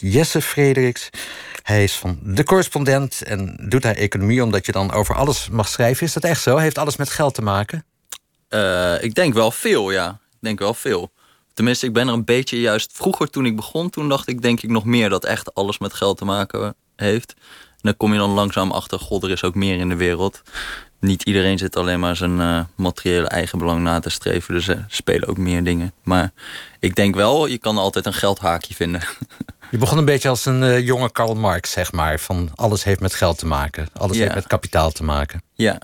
Jesse Frederiks. Hij is van de correspondent en doet daar economie omdat je dan over alles mag schrijven. Is dat echt zo? Heeft alles met geld te maken? Uh, ik denk wel veel, ja. Ik denk wel veel. Tenminste, ik ben er een beetje juist vroeger toen ik begon, toen dacht ik denk ik nog meer dat echt alles met geld te maken heeft. En dan kom je dan langzaam achter, god, er is ook meer in de wereld. Niet iedereen zit alleen maar zijn uh, materiële eigen belang na te streven. Dus er spelen ook meer dingen. Maar ik denk wel, je kan altijd een geldhaakje vinden. Je begon een beetje als een uh, jonge Karl Marx, zeg maar. Van alles heeft met geld te maken. Alles heeft met kapitaal te maken. Ja,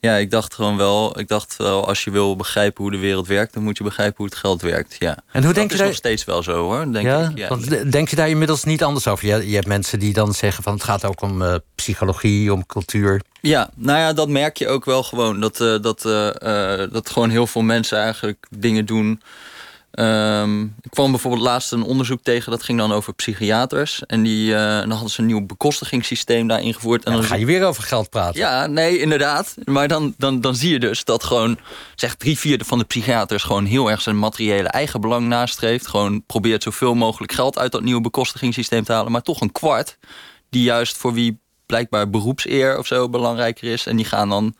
ja, ik dacht gewoon wel, ik dacht wel, als je wil begrijpen hoe de wereld werkt, dan moet je begrijpen hoe het geld werkt. Ja. En hoe denk dat je is nog steeds wel zo hoor. Denk ja? Ik, ja. Want denk je daar inmiddels niet anders over? Je, je hebt mensen die dan zeggen van het gaat ook om uh, psychologie, om cultuur. Ja, nou ja, dat merk je ook wel gewoon. Dat, uh, dat, dat gewoon heel veel mensen eigenlijk dingen doen Um, ik kwam bijvoorbeeld laatst een onderzoek tegen, dat ging dan over psychiaters. En die, uh, dan hadden ze een nieuw bekostigingssysteem daar ingevoerd. En dan, ga je weer over geld praten. Ja, nee, inderdaad. Maar dan, dan, dan zie je dus dat gewoon, zeg drie vierde van de psychiaters gewoon heel erg zijn materiële eigen belang nastreeft. Gewoon probeert zoveel mogelijk geld uit dat nieuwe bekostigingssysteem te halen. Maar toch een kwart, die juist voor wie blijkbaar beroepseer of zo belangrijker is. En die gaan dan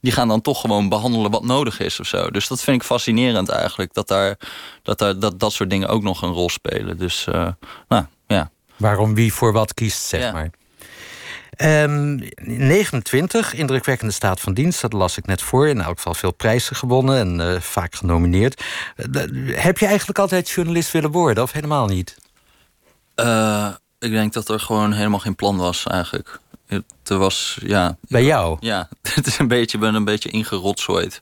die gaan dan toch gewoon behandelen wat nodig is of zo. Dus dat vind ik fascinerend eigenlijk. Dat daar, dat, daar, dat, dat soort dingen ook nog een rol spelen. Dus uh, nou, ja. Waarom wie voor wat kiest, zeg maar. Um, 29, indrukwekkende staat van dienst. Dat las ik net voor. In elk geval veel prijzen gewonnen en uh, vaak genomineerd. Uh, heb je eigenlijk altijd journalist willen worden of helemaal niet? Uh, ik denk dat er gewoon helemaal geen plan was eigenlijk. Het was, ja... Bij jou? Ja, het is een beetje, ben een beetje ingerotzooid.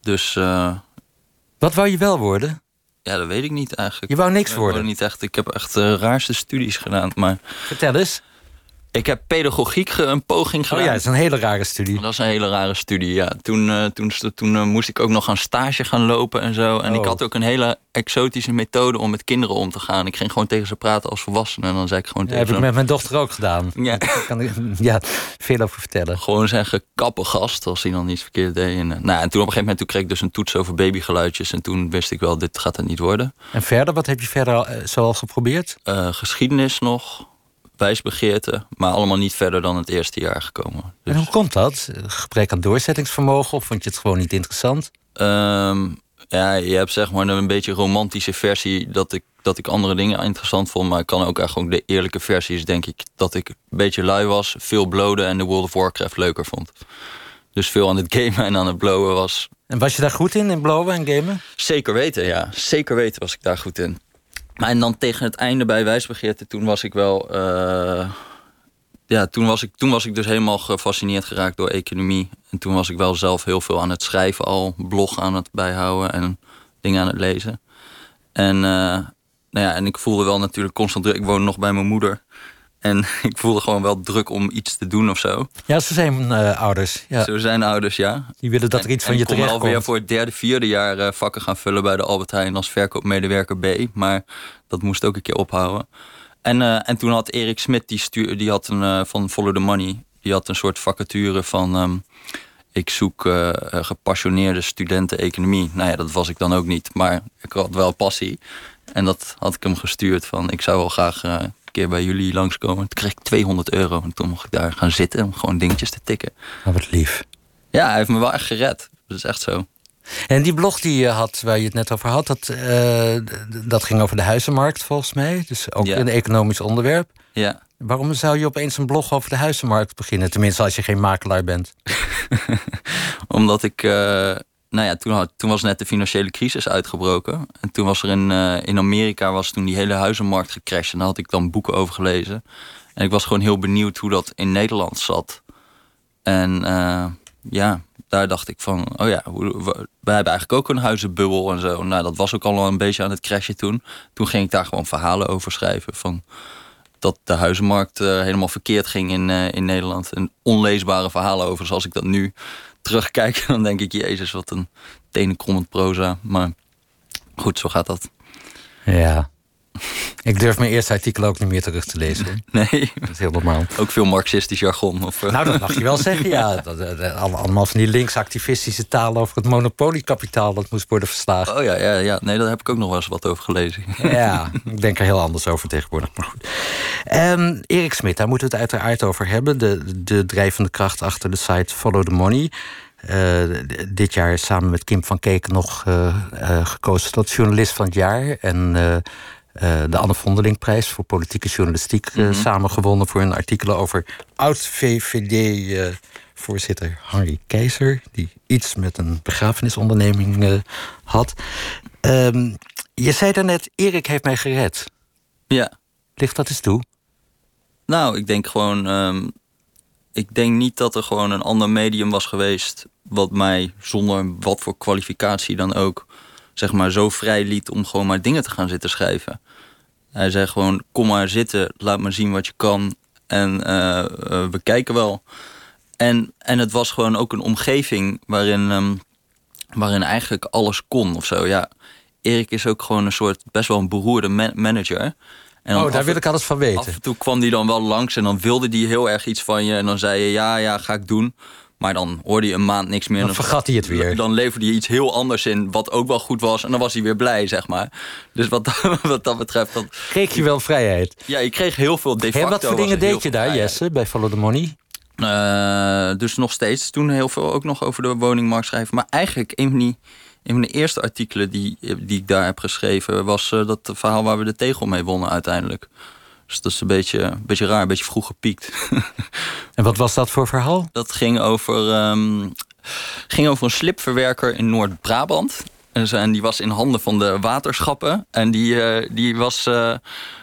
Dus... Uh, Wat wou je wel worden? Ja, dat weet ik niet eigenlijk. Je wou niks ik worden? Niet echt, ik heb echt de raarste studies gedaan, maar... Vertel eens. Ik heb pedagogiek een poging gedaan. Oh ja, dat is een hele rare studie. Dat is een hele rare studie, ja. Toen, uh, toen, toen uh, moest ik ook nog aan stage gaan lopen en zo. En oh. ik had ook een hele exotische methode om met kinderen om te gaan. Ik ging gewoon tegen ze praten als volwassenen. En dan zei ik gewoon ja, tegen heb ze... ik met mijn dochter ook gedaan. Ja. Daar kan ik ja, veel over vertellen. Gewoon zeggen, kappen gast, als hij dan iets verkeerd deed. En, uh, nou, en toen op een gegeven moment toen kreeg ik dus een toets over babygeluidjes. En toen wist ik wel, dit gaat het niet worden. En verder, wat heb je verder zoal geprobeerd? geschiedenis nog maar allemaal niet verder dan het eerste jaar gekomen. Dus... En hoe komt dat? Gebrek aan doorzettingsvermogen of vond je het gewoon niet interessant? Um, ja, je hebt zeg maar een beetje romantische versie dat ik, dat ik andere dingen interessant vond. Maar ik kan ook eigenlijk de eerlijke versie is denk ik dat ik een beetje lui was, veel blode en de World of Warcraft leuker vond. Dus veel aan het gamen en aan het blowen was. En was je daar goed in, in blowen en gamen? Zeker weten, ja. Zeker weten was ik daar goed in. En dan tegen het einde bij wijsbegeerte, toen was ik wel. Uh, ja, toen was, ik, toen was ik dus helemaal gefascineerd geraakt door economie. En toen was ik wel zelf heel veel aan het schrijven al, blog aan het bijhouden en dingen aan het lezen. En, uh, nou ja, en ik voelde wel natuurlijk constant druk. Ik woonde nog bij mijn moeder. En ik voelde gewoon wel druk om iets te doen of zo. Ja, ze zijn uh, ouders. Ja. Zo zijn ouders, ja. Die willen dat er iets en, van je terecht komt. Ik kon alweer voor het derde, vierde jaar uh, vakken gaan vullen bij de Albert Heijn als verkoopmedewerker B. Maar dat moest ook een keer ophouden. En, uh, en toen had Erik Smit, die, stuur, die had een, van Follow the Money... die had een soort vacature van... Um, ik zoek gepassioneerde studenten economie. Nou ja, dat was ik dan ook niet. Maar ik had wel passie. En dat had ik hem gestuurd van... ik zou wel graag keer bij jullie langskomen. Toen kreeg ik 200 euro. En toen mocht ik daar gaan zitten om gewoon dingetjes te tikken. Oh, wat lief. Ja, hij heeft me wel echt gered. Dat is echt zo. En die blog die je had, waar je het net over had, dat, uh, dat ging over de huizenmarkt volgens mij. Dus ook ja. een economisch onderwerp. Ja. Waarom zou je opeens een blog over de huizenmarkt beginnen? Tenminste, als je geen makelaar bent. Omdat ik. Uh, nou ja, toen, toen was net de financiële crisis uitgebroken. En toen was er in, uh, in Amerika was toen die hele huizenmarkt gecrashed. En daar had ik dan boeken over gelezen. En ik was gewoon heel benieuwd hoe dat in Nederland zat. En uh, ja, daar dacht ik van, oh ja, wij hebben eigenlijk ook een huizenbubbel en zo. Nou, dat was ook al een beetje aan het crashen toen. Toen ging ik daar gewoon verhalen over schrijven. Van dat de huizenmarkt uh, helemaal verkeerd ging in, in Nederland. En onleesbare verhalen over, zoals ik dat nu terugkijk. Dan denk ik, jezus, wat een tenenkrommend proza. Maar goed, zo gaat dat. Ja. Ik durf mijn eerste artikel ook niet meer terug te lezen. Nee. Dat is heel normaal. Ook veel marxistisch jargon. Of, Nou, dat mag je wel zeggen, ja. Dat, allemaal van die linksactivistische taal over het monopoliekapitaal... dat moest worden verslagen. Oh ja, ja, ja, nee, daar heb ik ook nog wel eens wat over gelezen. Ja, ik denk er heel anders over tegenwoordig. Maar goed. Um, Erik Smit, daar moeten we het uiteraard over hebben. De, de drijvende kracht achter de site Follow the Money... Uh, dit jaar samen met Kim van Keek nog uh, uh, gekozen tot journalist van het jaar. En de Anne Vondelingprijs voor politieke journalistiek mm -hmm. samen gewonnen voor een artikel over oud-VVD-voorzitter Harry Keizer. Die iets met een begrafenisonderneming had. Um, je zei daarnet, Erik heeft mij gered. Ja. Ligt dat eens toe? Nou, ik denk gewoon. Um, ik denk niet dat er gewoon een ander medium was geweest. wat mij zonder wat voor kwalificatie dan ook. Zeg maar zo vrij liet om gewoon maar dingen te gaan zitten schrijven. Hij zei gewoon: kom maar zitten, laat maar zien wat je kan. En uh, uh, we kijken wel. En, en het was gewoon ook een omgeving waarin, um, waarin eigenlijk alles kon of zo. Ja, Erik is ook gewoon een soort best wel een beroerde man manager. En oh, daar wil ik alles van weten. Af en toe kwam hij dan wel langs en dan wilde hij heel erg iets van je. En dan zei je, ja, ja, ga ik doen. Maar dan hoorde je een maand niks meer. Dan, dan vergat hij het weer. Dan leverde je iets heel anders in, wat ook wel goed was. En dan was hij weer blij, zeg maar. Dus wat, wat dat betreft... Dan... Kreeg je wel vrijheid? Ja, je kreeg heel veel de facto. Hey, wat voor dingen deed je daar, vrijheid. Jesse, bij Follow the Money? Uh, dus nog steeds toen heel veel ook nog over de woningmarkt schrijven. Maar eigenlijk een van die een van de eerste artikelen die, die ik daar heb geschreven... was uh, dat verhaal waar we de tegel mee wonnen uiteindelijk. Dus dat is een beetje, een beetje raar, een beetje vroeg gepiekt. en wat was dat voor verhaal? Dat ging over, um, ging over een slipverwerker in Noord-Brabant. En die was in handen van de waterschappen. En die, uh, die was... Uh,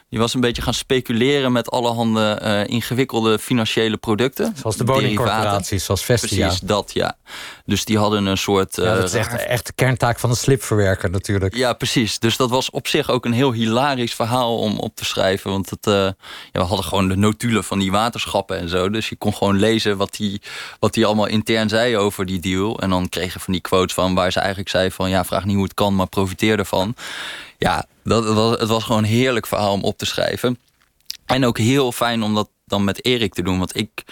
die was een beetje gaan speculeren met allerhande uh, ingewikkelde financiële producten. Zoals de woningcorporaties, zoals Vestia. Precies, dat ja. Dus die hadden een soort... Uh, ja, dat is echt, echt de kerntaak van een slipverwerker natuurlijk. Ja, precies. Dus dat was op zich ook een heel hilarisch verhaal om op te schrijven. Want het, uh, ja, we hadden gewoon de notulen van die waterschappen en zo. Dus je kon gewoon lezen wat die, wat die allemaal intern zei over die deal. En dan kregen van die quotes van waar ze eigenlijk zei van... ja, vraag niet hoe het kan, maar profiteer ervan. Ja, dat, het, was, het was gewoon een heerlijk verhaal om op te schrijven. En ook heel fijn om dat dan met Erik te doen. Want ik...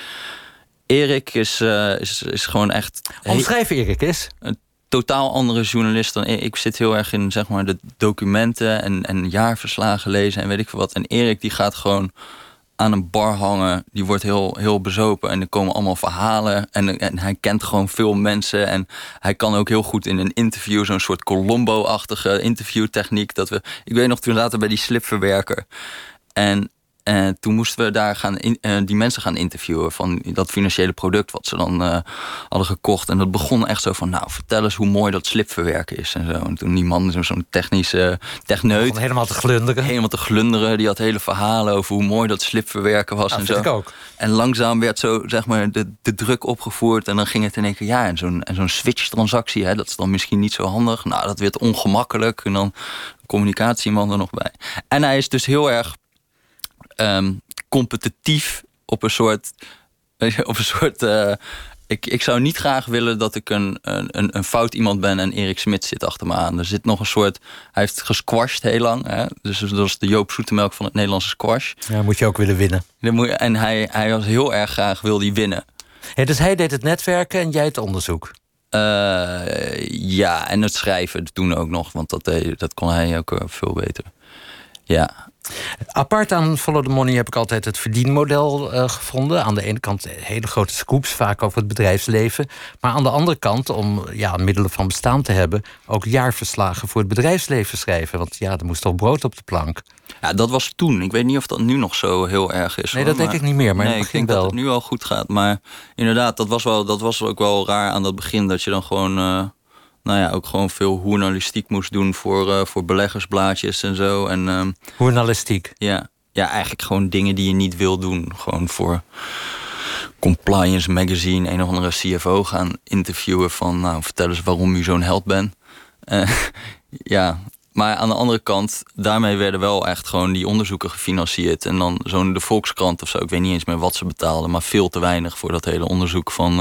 Erik is, uh, is, is gewoon echt... Omschrijf Erik eens. Een totaal andere journalist dan ik. Ik zit heel erg in zeg maar, de documenten en, en jaarverslagen lezen en weet ik veel wat. En Erik die gaat gewoon aan een bar hangen. Die wordt heel, heel bezopen. En er komen allemaal verhalen. En, en hij kent gewoon veel mensen. En hij kan ook heel goed in een interview... zo'n soort Colombo-achtige interviewtechniek. Dat we, ik weet nog, toen later bij die slipverwerker. En en toen moesten we daar gaan in, uh, die mensen gaan interviewen van dat financiële product wat ze dan uh, hadden gekocht. En dat begon echt zo van, nou, vertel eens hoe mooi dat slipverwerken is en zo. En toen die man, zo'n technische techneut. helemaal te glunderen. Helemaal te glunderen. Die had hele verhalen over hoe mooi dat slipverwerken was ja, en zo. Ik ook. En langzaam werd zo, zeg maar, de, de druk opgevoerd. En dan ging het in één keer, ja, en zo'n zo'n switch-transactie, hè, dat is dan misschien niet zo handig. Nou, dat werd ongemakkelijk. En dan communicatieman er nog bij. En hij is dus heel erg um, competitief op een soort. Op een soort uh, ik, ik zou niet graag willen dat ik een, een, een fout iemand ben en Erik Smit zit achter me aan. Er zit nog een soort. Hij heeft gesquashed heel lang. Hè? Dus dat is de Joop Zoetemelk van het Nederlandse squash. Ja, moet je ook willen winnen. En hij, hij was heel erg graag wil die winnen. Ja, dus hij deed het netwerken en jij het onderzoek? Uh, ja, en het schrijven doen ook nog, want dat, dat kon hij ook veel beter. Ja. Apart aan Follow the Money heb ik altijd het verdienmodel uh, gevonden. Aan de ene kant hele grote scoops, vaak over het bedrijfsleven. Maar aan de andere kant, om ja, middelen van bestaan te hebben... ook jaarverslagen voor het bedrijfsleven schrijven. Want ja, er moest toch brood op de plank. Ja, dat was toen. Ik weet niet of dat nu nog zo heel erg is. Nee, dat denk ik niet meer. Maar nee, ik denk wel. dat het nu al goed gaat. Maar inderdaad, dat was, wel, dat was ook wel raar aan dat begin. Dat je dan gewoon... Uh, nou ja, ook gewoon veel journalistiek moest doen voor, uh, voor beleggersblaadjes en zo. En, uh, journalistiek? Ja, ja, eigenlijk gewoon dingen die je niet wil doen. Gewoon voor Compliance Magazine een of andere CFO gaan interviewen van... nou, vertel eens waarom u zo'n held bent. Uh, ja, maar aan de andere kant, daarmee werden wel echt gewoon die onderzoeken gefinancierd. En dan zo'n de Volkskrant of zo, ik weet niet eens meer wat ze betaalden... maar veel te weinig voor dat hele onderzoek van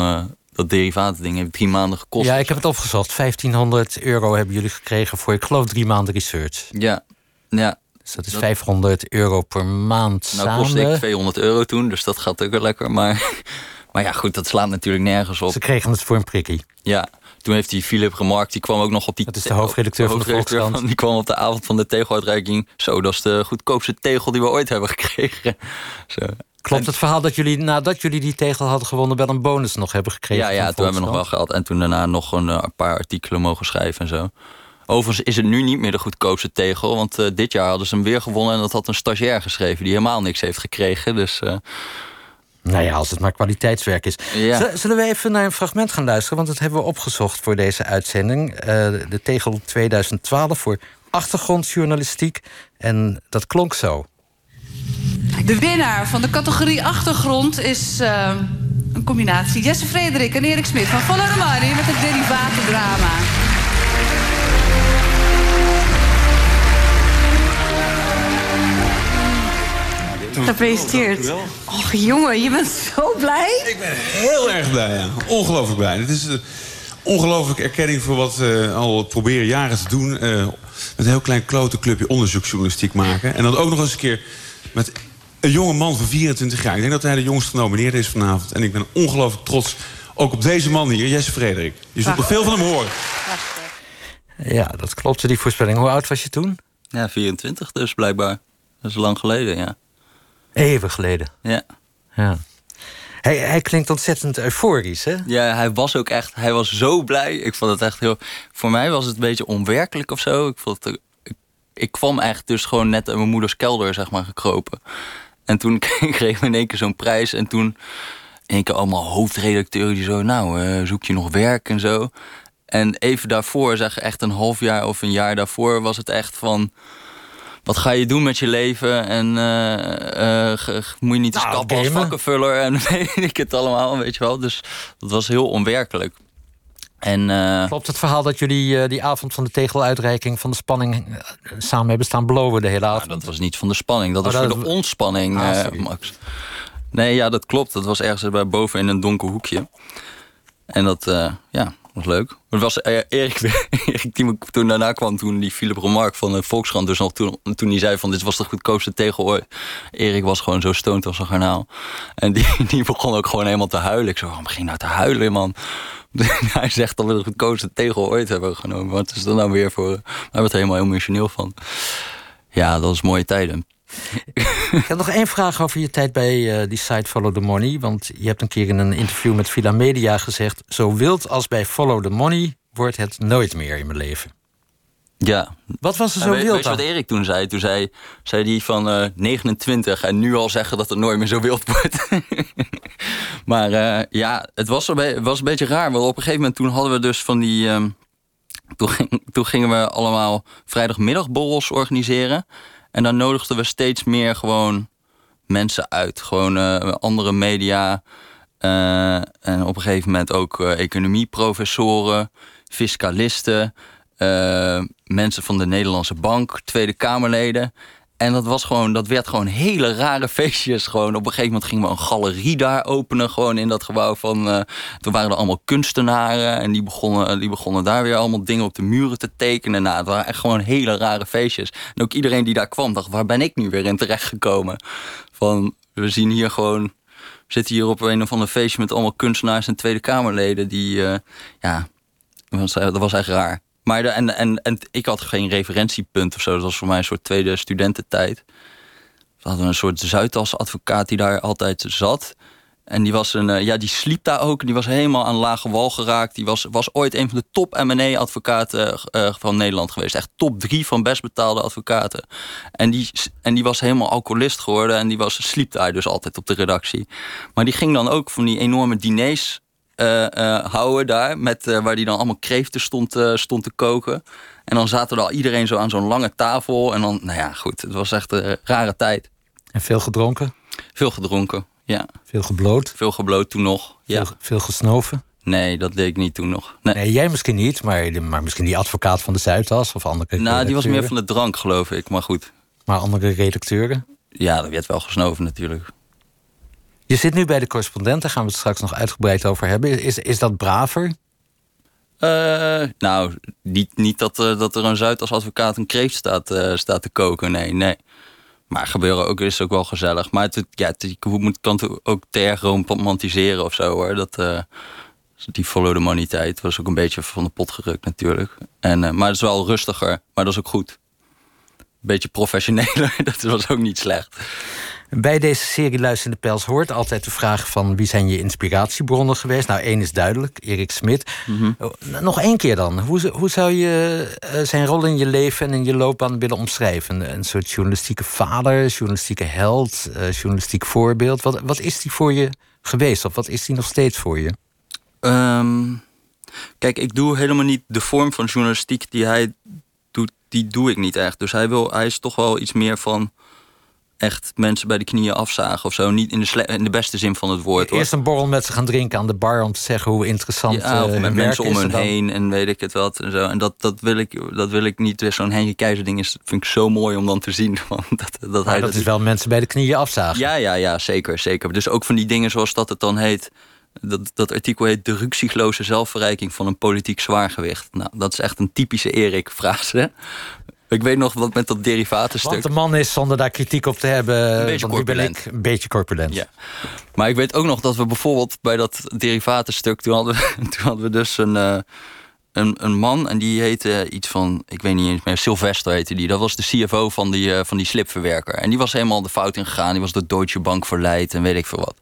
dat derivaatding heeft drie maanden gekost. Ja, ik heb het opgezocht. 1500 euro hebben jullie gekregen voor, ik geloof, drie maanden research. Ja, ja. Dus dat is 500 euro per maand nou, samen. Kostte ik 200 euro toen, dus dat gaat ook wel lekker. Maar, maar ja, goed, dat slaat natuurlijk nergens op. Ze kregen het voor een prikkie. Ja, toen heeft die Philip Remark, die kwam ook nog op die... Dat is de hoofdredacteur, van de Volkskrant. Die kwam op de avond van de tegeluitreiking. Zo, dat is de goedkoopste tegel die we ooit hebben gekregen. Zo. Klopt het verhaal dat jullie nadat jullie die tegel hadden gewonnen... wel een bonus nog hebben gekregen? Ja, ja toen hebben we nog wel geld. En toen daarna nog een, een, paar artikelen mogen schrijven en zo. Overigens is het nu niet meer de goedkoopste tegel. Want uh, dit jaar hadden ze hem weer gewonnen. En dat had een stagiair geschreven die helemaal niks heeft gekregen. Dus... Uh, nou ja, als het maar kwaliteitswerk is. Ja. Zullen we even naar een fragment gaan luisteren? Want dat hebben we opgezocht voor deze uitzending. Uh, de tegel 2012 voor achtergrondjournalistiek. En dat klonk zo. De winnaar van de categorie achtergrond is uh, een combinatie. Jesse Frederik en Erik Smit van the Money met het derivatendrama. Gefeliciteerd. Och jongen, je bent zo blij. Ik ben heel erg blij, ja. Ongelooflijk blij. Het is een ongelooflijke erkenning voor wat we al proberen jaren te doen. Met een heel klein klote clubje onderzoeksjournalistiek maken. En dan ook nog eens een keer met een jonge man van 24 jaar. Ik denk dat hij de jongste genomineerd is vanavond. En ik ben ongelooflijk trots ook op deze man hier, Jesse Frederik. Je zult nog veel van hem horen. Ja, dat klopte, die voorspelling. Hoe oud was je toen? Ja, 24 dus blijkbaar. Dat is lang geleden, ja. Even geleden. Ja. ja. Hij, hij klinkt ontzettend euforisch, hè? Ja, hij was ook echt... Hij was zo blij. Ik vond het echt heel... Voor mij was het een beetje onwerkelijk of zo. Ik, vond het, ik, ik kwam echt dus gewoon net in mijn moeders kelder, zeg maar, gekropen. En toen kreeg we in één keer zo'n prijs. En toen in één keer allemaal hoofdredacteuren die zo... Nou, uh, zoek je nog werk en zo. En even daarvoor, zeg echt een half jaar of een jaar daarvoor... was het echt van wat ga je doen met je leven? En uh, uh, moet je niet eens nou, kappen als vakkenvuller? En weet ik het allemaal, weet je wel. Dus dat was heel onwerkelijk. En, uh, Klopt het verhaal dat jullie die avond van de tegeluitreiking... van de spanning samen hebben staan blowen de hele nou, avond? dat was niet van de spanning, dat oh, was voor de ontspanning, ah, Max. Nee, ja, dat klopt. Dat was ergens bij boven in een donker hoekje. En dat, ja, was leuk. Het was Erik, Erik die toen daarna kwam, toen die Philip Remark van de Volkskrant, dus nog toen, toen hij zei van dit was de goedkoopste tegel ooit. Erik was gewoon zo stoned als een garnaal. En die, die begon ook gewoon helemaal te huilen. Ik zo, waarom ging nou te huilen, man? hij zegt dat we de goedkoopste tegel ooit hebben genomen. Wat is dat nou weer voor? Hij werd er helemaal emotioneel van. Ja, dat was mooie tijden. Ik heb nog één vraag over je tijd bij uh, die site Follow the Money. Want je hebt een keer in een interview met Villa Media gezegd... zo wild als bij Follow the Money wordt het nooit meer in mijn leven. Ja. Wat was er zo wild Weet je wat Erik toen zei? Toen zei, zei hij van uh, eh, 29 en nu al zeggen dat het nooit meer zo wild wordt. maar uh, ja, het was, een was een beetje raar. Want op een gegeven moment toen hadden we dus van die... Um, toen, ging, toen gingen we allemaal vrijdagmiddagborrels organiseren... En dan nodigden we steeds meer gewoon mensen uit. Gewoon uh, andere media. En op een gegeven moment ook economieprofessoren, fiscalisten, mensen van de Nederlandse Bank, Tweede Kamerleden. En dat, was gewoon, dat werd gewoon hele rare feestjes. Gewoon. Op een gegeven moment gingen we een galerie daar openen. Gewoon in dat gebouw van. Uh, toen waren er allemaal kunstenaren. En die begonnen, die begonnen daar weer allemaal dingen op de muren te tekenen. Nou, het waren echt gewoon hele rare feestjes. En ook iedereen die daar kwam dacht: waar ben ik nu weer in terechtgekomen? Van we zien hier gewoon. We zitten hier op een of ander feestje met allemaal kunstenaars en Tweede Kamerleden. Die, ja, dat was echt raar. Maar en, en, en ik had geen referentiepunt of zo. Dat was voor mij een soort tweede studententijd. We hadden een soort Zuidas advocaat die daar altijd zat. En die, was een, eh, ja, die sliep daar ook. Die was helemaal aan lage wal geraakt. Die was, was ooit een van de top M&A-advocaten uh, van Nederland geweest. Echt top drie van best betaalde advocaten. En die, en die was helemaal alcoholist geworden. En die was, sliep daar dus altijd op de redactie. Maar die ging dan ook van die enorme diners houden daar. Met, uh, waar die dan allemaal kreeften stond, stond te koken. En dan zaten er al iedereen zo aan zo'n lange tafel. En dan, nou ja, goed. Het was echt een rare tijd. En veel gedronken? Veel gedronken, ja. Veel gebloot? Veel gebloot toen nog, ja. Veel, veel gesnoven? Nee, dat deed ik niet toen nog. Nee, nee jij misschien niet, maar, maar misschien die advocaat van de Zuidas of andere Nou, die was meer van de drank, geloof ik, maar goed. Maar andere redacteuren? Ja, dat werd wel gesnoven natuurlijk. Je zit nu bij de correspondent, daar gaan we het straks nog uitgebreid over hebben. Is, is dat braver? nou, niet, niet dat, dat er een Zuid als advocaat een kreeft staat, staat te koken. Nee, nee. Maar gebeuren ook is ook wel gezellig. Maar het, ja, het, je moet, kan ook te erg romantiseren of zo hoor. Dat, die follow the money tijd was ook een beetje van de pot gerukt natuurlijk. En, maar het is wel rustiger, maar dat is ook goed. Beetje professioneler, dat was ook niet slecht. Bij deze serie Luisterende Pels hoort altijd de vraag van... wie zijn je inspiratiebronnen geweest? Nou, één is duidelijk, Erik Smit. Mhm. Oh, nog één keer dan. Hoe, hoe zou je eh, zijn rol in je leven en in je loopbaan willen omschrijven? Een soort journalistieke vader, journalistieke held, uh, journalistiek voorbeeld. Wat, wat is die voor je geweest? Of wat is die nog steeds voor je? Ehm, kijk, ik doe helemaal niet de vorm van journalistiek die hij doet. Die doe ik niet echt. Dus hij, wil, hij is toch wel iets meer van echt mensen bij de knieën afzagen of zo. Niet in de, in de beste zin van het woord. Eerst een borrel met ze gaan drinken aan de bar om te zeggen hoe interessant ja, of met mensen om hun heen en weet ik het wat. En, zo. en dat, dat, wil ik, dat wil ik niet. Zo'n Henry Keizer ding is, vind ik zo mooi om dan te zien. dat, dat, hij dat is wel mensen bij de knieën afzagen. Ja, ja, ja, zeker, zeker. Dus ook van die dingen zoals dat het dan heet. Dat, dat artikel heet de ruksigloze zelfverrijking van een politiek zwaargewicht. Nou, dat is echt een typische Erik-frase. Ik weet nog wat met dat derivatenstuk. Want de man is, zonder daar kritiek op te hebben... Een beetje corpulent. een beetje corpulent. Ja. Maar ik weet ook nog dat we bijvoorbeeld bij dat derivatenstuk... toen hadden we, toen hadden we dus een, uh, een, een man en die heette iets van... ik weet niet eens meer, Sylvester heette die. Dat was de CFO van die, uh, van die slipverwerker. En die was helemaal de fout ingegaan. Die was door Deutsche Bank verleid en weet ik veel wat.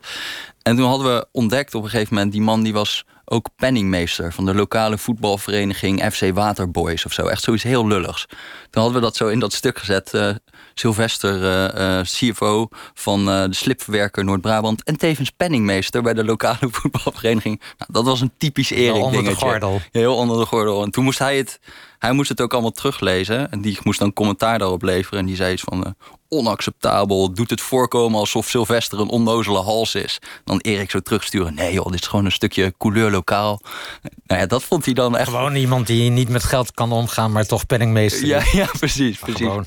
En toen hadden we ontdekt op een gegeven moment... die man die was ook penningmeester van de lokale voetbalvereniging FC Waterboys of zo. Echt zoiets heel lulligs. Toen hadden we dat zo in dat stuk gezet. Uh, Sylvester, uh, uh, CFO van de slipverwerker Noord-Brabant. En tevens penningmeester bij de lokale voetbalvereniging. Nou, dat was een typisch Erik dingetje. Onder de gordel. Heel onder de gordel. En toen moest hij het hij moest het ook allemaal teruglezen. En die moest dan commentaar daarop leveren. En die zei iets van... Uh, onacceptabel, doet het voorkomen alsof Sylvester een onnozele hals is. Dan Erik zo terugsturen. Nee joh, dit is gewoon een stukje couleur lokaal. Nou ja, dat vond hij dan echt... Gewoon iemand die niet met geld kan omgaan, maar toch penningmeester. Ja, ja precies. precies. Gewoon.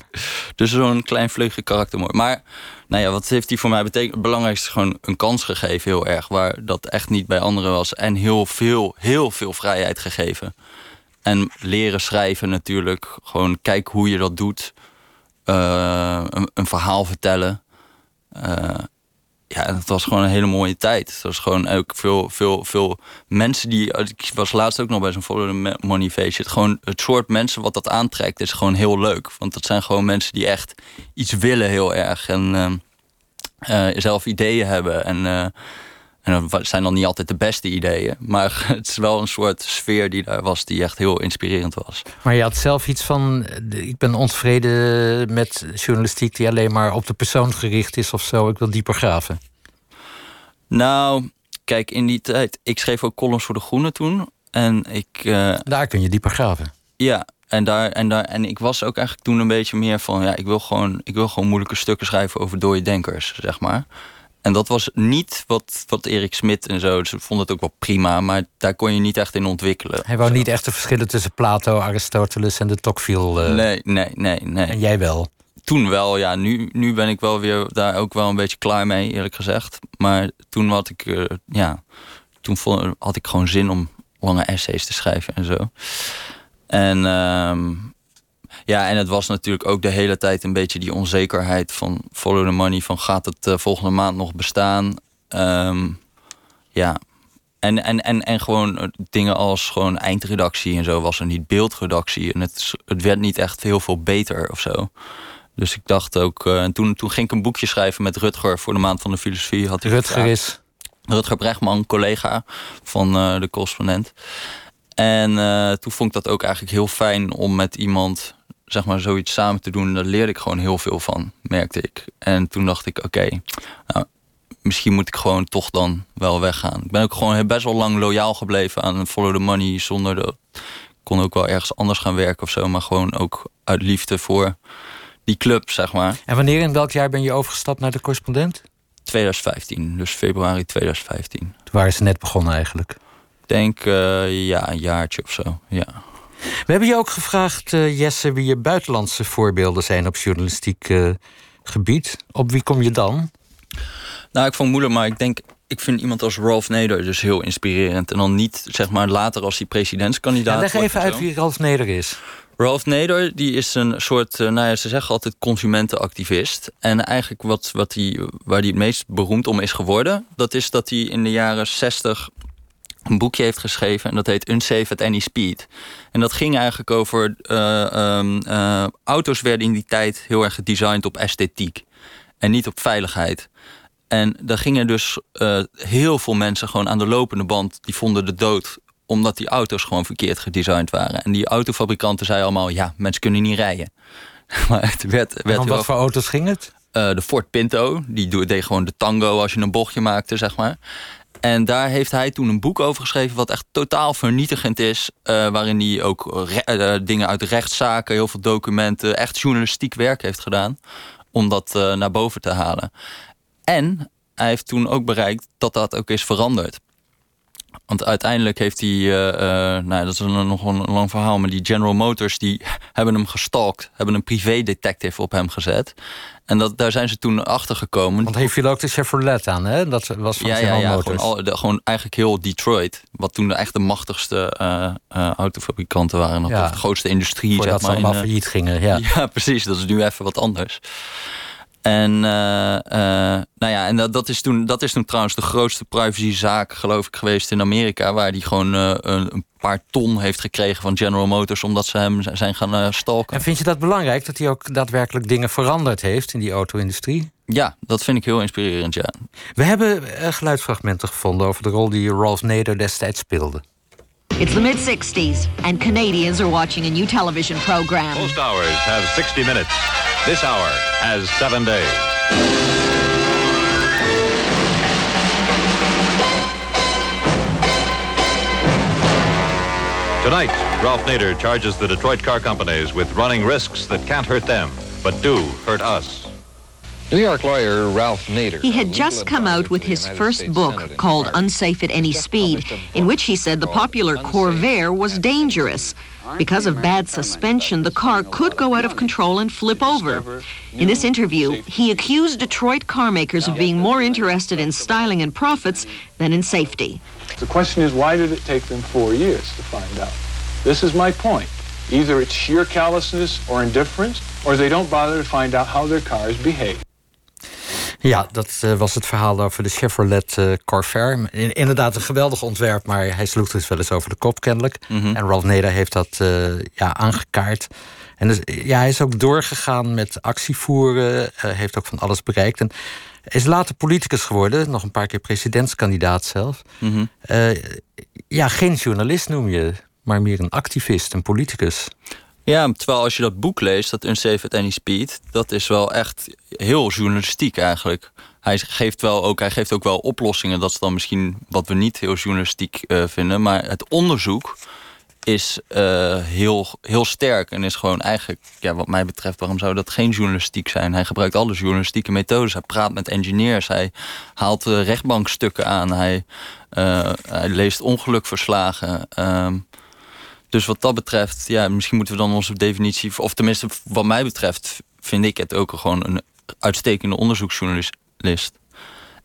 Dus zo'n klein vleugje karakter mooi. Maar nou ja, wat heeft hij voor mij betekend? Het belangrijkste is gewoon een kans gegeven, heel erg. Waar dat echt niet bij anderen was. En heel veel, heel veel vrijheid gegeven. En leren schrijven natuurlijk. Gewoon kijk hoe je dat doet. Uh, een, verhaal vertellen. Uh, ja, het was gewoon een hele mooie tijd. Het was gewoon ook veel, veel, veel mensen die. Ik was laatst ook nog bij zo'n Follow the Money feestje. Gewoon het soort mensen wat dat aantrekt is gewoon heel leuk. Want dat zijn gewoon mensen die echt iets willen heel erg. En uh, zelf ideeën hebben. En en dat zijn dan niet altijd de beste ideeën. Maar het is wel een soort sfeer die daar was, die echt heel inspirerend was. Maar je had zelf iets van. Ik ben ontevreden met journalistiek die alleen maar op de persoon gericht is of zo. Ik wil dieper graven. Nou, kijk, in die tijd. Ik schreef ook columns voor de Groene toen. En ik. Uh, daar kun je dieper graven. Ja, en, daar, en, daar, en ik was ook eigenlijk toen een beetje meer van. Ja, ik wil gewoon, ik wil gewoon moeilijke stukken schrijven over dode denkers, zeg maar. En dat was niet wat, wat Erik Smit en zo. Ze vonden het ook wel prima, maar daar kon je niet echt in ontwikkelen. Hij wou niet echt de verschillen tussen Plato, Aristoteles en de Tocqueville. Uh... Nee, nee, nee, nee. En jij wel? Toen wel, ja. Nu, nu ben ik wel weer daar ook wel een beetje klaar mee, eerlijk gezegd. Maar toen had ik, uh, ja, toen vond, had ik gewoon zin om lange essays te schrijven en zo. En uh, ja, en het was natuurlijk ook de hele tijd een beetje die onzekerheid van follow the money. Van gaat het uh, volgende maand nog bestaan? Um, ja. En, en, en, en gewoon eh, dingen als gewoon eindredactie en zo was er niet beeldredactie. En het, het werd niet echt heel veel beter of zo. Dus ik dacht ook, uh, en toen, toen ging ik een boekje schrijven met Rutger voor de Maand van de Filosofie. Had Rutger is? Rutger Brechtman, collega van uh, de correspondent. En uh, toen vond ik dat ook eigenlijk heel fijn om met iemand zeg maar, zoiets samen te doen, daar leerde ik gewoon heel veel van, merkte ik. En toen dacht ik, oké, nou, misschien moet ik gewoon toch dan wel weggaan. Ik ben ook gewoon best wel lang loyaal gebleven aan Follow the Money, zonder de... Ik kon ook wel ergens anders gaan werken of zo, maar gewoon ook uit liefde voor die club, zeg maar. En wanneer in welk jaar ben je overgestapt naar de correspondent? 2015, dus februari 2015. Toen waren ze net begonnen eigenlijk? Ik denk, uh, ja, een jaartje of zo, ja. We hebben je ook gevraagd, uh, Jesse, wie je buitenlandse voorbeelden zijn op journalistiek uh, gebied. Op wie kom je dan? Nou, ik vond moeilijk, maar ik denk ik vind iemand als Ralph Nader dus heel inspirerend. En dan niet, zeg maar, later als hij presidentskandidaat ja, leg even uit wie Ralph Nader is. Ralph Nader die is een soort, uh, nou ja, ze zeggen altijd consumentenactivist. En eigenlijk wat, wat hij, waar hij het meest beroemd om is geworden... dat is dat hij in de jaren 60 een boekje heeft geschreven... en dat heet Unsafe at Any Speed. En dat ging eigenlijk over... Uh, um, uh, auto's werden in die tijd heel erg gedesigned op esthetiek. En niet op veiligheid. En daar gingen dus uh, heel veel mensen gewoon aan de lopende band... die vonden de dood omdat die auto's gewoon verkeerd gedesigned waren. En die autofabrikanten zeiden allemaal... ja, mensen kunnen niet rijden. maar het werd, werd en om wat voor auto's ging het? De Ford Pinto, die deed gewoon de tango als je een bochtje maakte, zeg maar. En daar heeft hij toen een boek over geschreven... wat echt totaal vernietigend is. Uh, waarin hij ook dingen uit rechtszaken, heel veel documenten... echt journalistiek werk heeft gedaan om dat naar boven te halen. En hij heeft toen ook bereikt dat dat ook is veranderd. Want uiteindelijk heeft hij, uh, uh, nou dat is een, nog een lang verhaal, maar die General Motors die hebben hem gestalkt, hebben een privé detective op hem gezet. En dat, daar zijn ze toen achter gekomen. Want heeft viel ook de Chevrolet aan, hè? Dat was van ja, General ja, ja, Motors. Gewoon, al, gewoon eigenlijk heel Detroit, wat toen echt de machtigste uh, autofabrikanten waren, nog de grootste industrie. Voordat zeg maar, ze allemaal failliet gingen, ja. Ja, precies. Dat is nu even wat anders. En, uh, uh, nou ja, en dat, dat, is toen, dat is toen trouwens de grootste privacyzaak, geloof ik, geweest in Amerika. Waar hij gewoon uh, een, een, paar ton heeft gekregen van General Motors. omdat ze hem zijn gaan stalken. En vind je dat belangrijk dat hij ook daadwerkelijk dingen veranderd heeft in die auto-industrie? Ja, dat vind ik heel inspirerend, ja. We hebben geluidsfragmenten gevonden over de rol die Ralph Nader destijds speelde. It's the mid 60s, and Canadians are watching a new television program. Most hours have 60 minutes. This hour has seven days. Tonight, Ralph Nader charges the Detroit car companies with running risks that can't hurt them, but do hurt us. New York lawyer Ralph Nader. He had just come out with his first book called Unsafe at Any Speed, in which he said the popular Corvair was dangerous. Because of bad suspension, the car could go out of control and flip over. In this interview, he accused Detroit car makers of being more interested in styling and profits than in safety. The question is, why did it take them four years to find out? This is my point. Either it's sheer callousness or indifference, or they don't bother to find out how their cars behave. Ja, dat uh, was het verhaal over de Chevrolet uh, Corvair. In, inderdaad een geweldig ontwerp, maar hij sloeg dus wel eens over de kop kennelijk. Mm -hmm. En Ralph Nader heeft dat uh, ja, aangekaart. En dus, ja, hij is ook doorgegaan met actievoeren, heeft ook van alles bereikt. En is later politicus geworden, nog een paar keer presidentskandidaat zelf. Mm -hmm. ja, geen journalist noem je, maar meer een activist, een politicus. Ja, terwijl als je dat boek leest, dat Unsafe at Any Speed, dat is wel echt heel journalistiek eigenlijk. Hij geeft, wel ook, hij geeft ook wel oplossingen. Dat is dan misschien wat we niet heel journalistiek uh, vinden. Maar het onderzoek is uh, heel, heel sterk. En is gewoon eigenlijk, ja, wat mij betreft, waarom zou dat geen journalistiek zijn? Hij gebruikt alle journalistieke methodes. Hij praat met engineers. Hij haalt uh, rechtbankstukken aan. Hij, hij leest ongelukverslagen. Ehm, dus wat dat betreft, ja, misschien moeten we dan onze definitie, of tenminste, wat mij betreft, vind ik het ook gewoon een uitstekende onderzoeksjournalist.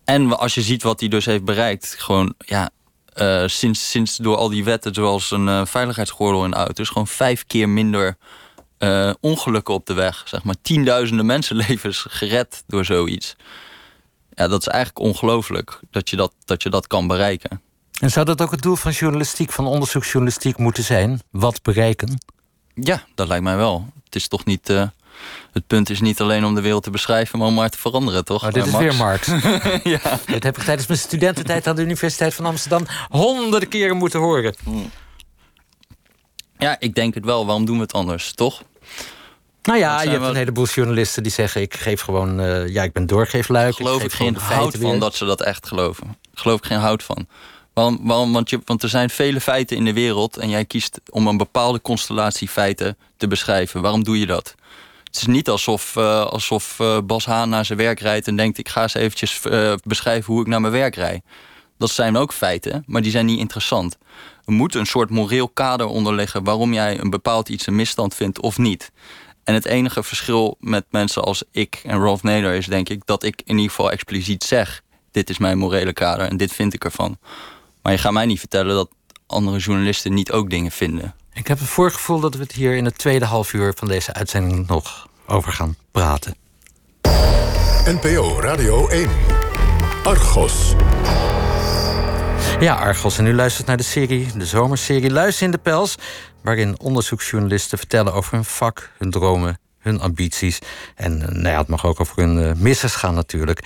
En als je ziet wat hij dus heeft bereikt, gewoon ja, uh, sinds, sinds door al die wetten, zoals een uh, veiligheidsgordel in auto's, gewoon vijf keer minder uh, ongelukken op de weg. Zeg maar tienduizenden mensenlevens gered door zoiets. Ja, dat is eigenlijk ongelooflijk dat je dat, dat je dat kan bereiken. En zou dat ook het doel van journalistiek, van onderzoeksjournalistiek moeten zijn? Wat bereiken? Ja, dat lijkt mij wel. Het is toch niet. Uh, het punt is niet alleen om de wereld te beschrijven, maar om maar te veranderen, toch? Oh, dit is weer Marx. ja. Dit heb ik tijdens mijn studententijd aan de Universiteit van Amsterdam honderden keren moeten horen. Hmm. Ja, ik denk het wel. Waarom doen we het anders, toch? Nou ja, je hebt een heleboel journalisten die zeggen: ik geef gewoon, uh, ja, ik ben doorgeefluik. Geloof ik, ik geen hout van dat ze dat echt geloven. Geloof ik geen hout van. Waarom, want, je, want er zijn vele feiten in de wereld en jij kiest om een bepaalde constellatie feiten te beschrijven. Waarom doe je dat? Het is niet alsof, uh, alsof uh, Bas Haan naar zijn werk rijdt en denkt: ik ga eens eventjes uh, beschrijven hoe ik naar mijn werk rijd. Dat zijn ook feiten, maar die zijn niet interessant. Er moet een soort moreel kader onderleggen waarom jij een bepaald iets een misstand vindt of niet. En het enige verschil met mensen als ik en Rolf Nader is denk ik dat ik in ieder geval expliciet zeg dit is mijn morele kader en dit vind ik ervan. Maar je gaat mij niet vertellen dat andere journalisten niet ook dingen vinden. Ik heb het voorgevoel dat we het hier in het tweede half uur van deze uitzending nog over gaan praten. NPO Radio 1. Argos. Ja, Argos. En u luistert naar de serie, de zomerserie Luister in de Pels... waarin onderzoeksjournalisten vertellen over hun vak, hun dromen, hun ambities. En eh, nou ja, het mag ook over hun uh, missers gaan natuurlijk.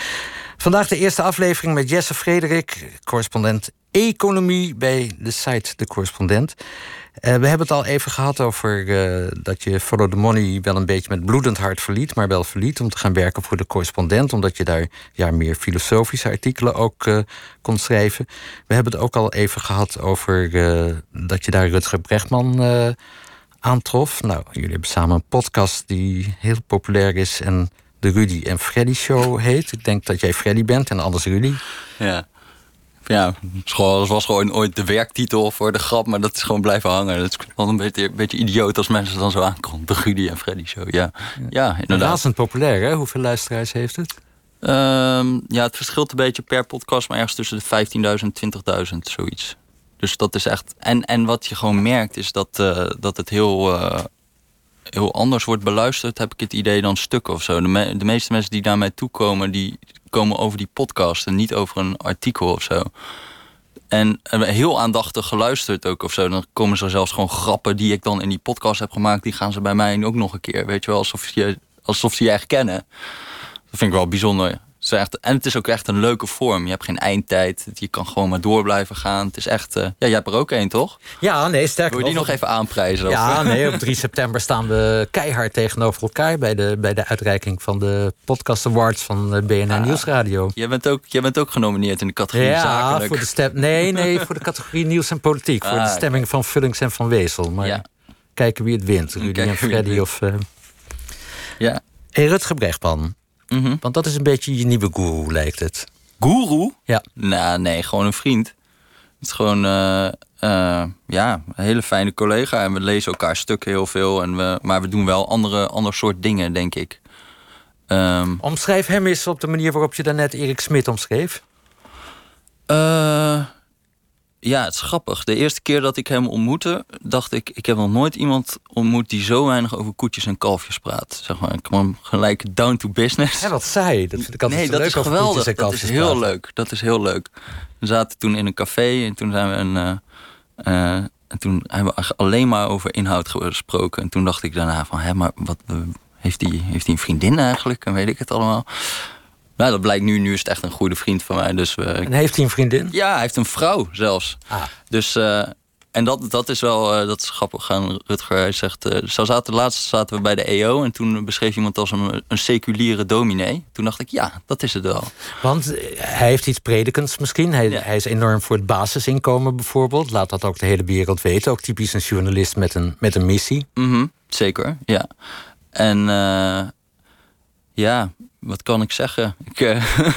Vandaag de eerste aflevering met Jesse Frederik, correspondent economie bij de site De Correspondent. Uh, we hebben het al even gehad over uh, dat je Follow the Money wel een beetje met bloedend hart verliet, maar wel verliet om te gaan werken voor de correspondent, omdat je daar ja, meer filosofische artikelen ook uh, kon schrijven. We hebben het ook al even gehad over dat je daar Rutger Brechtman aantrof. Nou, jullie hebben samen een podcast die heel populair is en de Rudy en Freddy Show heet. Ik denk dat jij Freddy bent en anders Rudy. Ja ja, het was gewoon ooit de werktitel voor de grap, maar dat is gewoon blijven hangen. Dat is wel een beetje, een beetje idioot als mensen dan zo aankomen. De Gudy en Freddy show, ja. Ja, inderdaad. Razend populair, hè? Hoeveel luisteraars heeft het? Um, ja, het verschilt een beetje per podcast, maar ergens tussen de 15.000 en 20.000, zoiets. Dus dat is echt. En, en wat je gewoon merkt, is dat, uh, dat het heel, uh, heel anders wordt beluisterd, heb ik het idee, dan stukken of zo. De, me de meeste mensen die naar mij toe komen, die komen over die podcast en niet over een artikel of zo. En heel aandachtig geluisterd ook of zo. Dan komen ze zelfs gewoon grappen die ik dan in die podcast heb gemaakt, die gaan ze bij mij ook nog een keer. Weet je wel, alsof, je, alsof ze je echt kennen. Dat vind ik wel bijzonder en het is ook echt een leuke vorm. Je hebt geen eindtijd. Je kan gewoon maar door blijven gaan. Het is echt... Uh, ja, jij hebt er ook één, toch? Ja, nee, sterker Wil je die nog even aanprijzen? Ja, nee, op 3 september staan we keihard tegenover elkaar... bij de, bij de uitreiking van de Podcast Awards van eh, BNN Nieuwsradio. Jij bent, ook, jij bent ook genomineerd in de categorie ja, zakelijk. Voor de stem, nee, nee, voor de categorie nieuws en politiek. voor de ah, stemming van Vullings en Van Wezel. Maar ja. kijken wie het wint. Rudy en Freddy of... Uh... Ja. Hey, Rutger Brechtman. Mhm. Want dat is een beetje je nieuwe guru, lijkt het. Guru? Ja. Nou, nee, gewoon een vriend. Het is gewoon uh, uh, ja, een hele fijne collega. En we lezen elkaar stukken heel veel. En we, maar we doen wel andere, ander soort dingen, denk ik. Um, Omschrijf hem eens op de manier waarop je daarnet Erik Smit omschreef. Uh, ja, het is grappig. De eerste keer dat ik hem ontmoette, dacht ik... ik heb nog nooit iemand ontmoet die zo weinig over koetjes en kalfjes praat. Zeg maar, ik kwam gelijk down to business. Ja, wat zei Dat vind ik altijd nee, dat leuk is geweldig. Dat is heel praten. leuk. Dat is heel leuk. We zaten toen in een café en toen zijn we een... Uh, uh, en toen hebben we alleen maar over inhoud gesproken. En toen dacht ik daarna van, hè, maar wat, heeft hij heeft die een vriendin eigenlijk? En weet ik het allemaal. Nou, dat blijkt nu. Nu is het echt een goede vriend van mij. Dus we... En heeft hij een vriendin? Ja, hij heeft een vrouw zelfs. Ah. Dus, uh, en dat, dat is wel uh, dat is grappig. Gaan Rutger, hij zegt... Zo zaten, laatst zaten we bij de EO... en toen beschreef iemand als een, een seculiere dominee. Toen dacht ik, ja, dat is het wel. Want hij heeft iets predikends misschien. Hij, ja. hij is enorm voor het basisinkomen bijvoorbeeld. Laat dat ook de hele wereld weten. Ook typisch een journalist met een, met een missie. Mm -hmm, zeker, ja. En ja, wat kan ik zeggen? Ik, uh,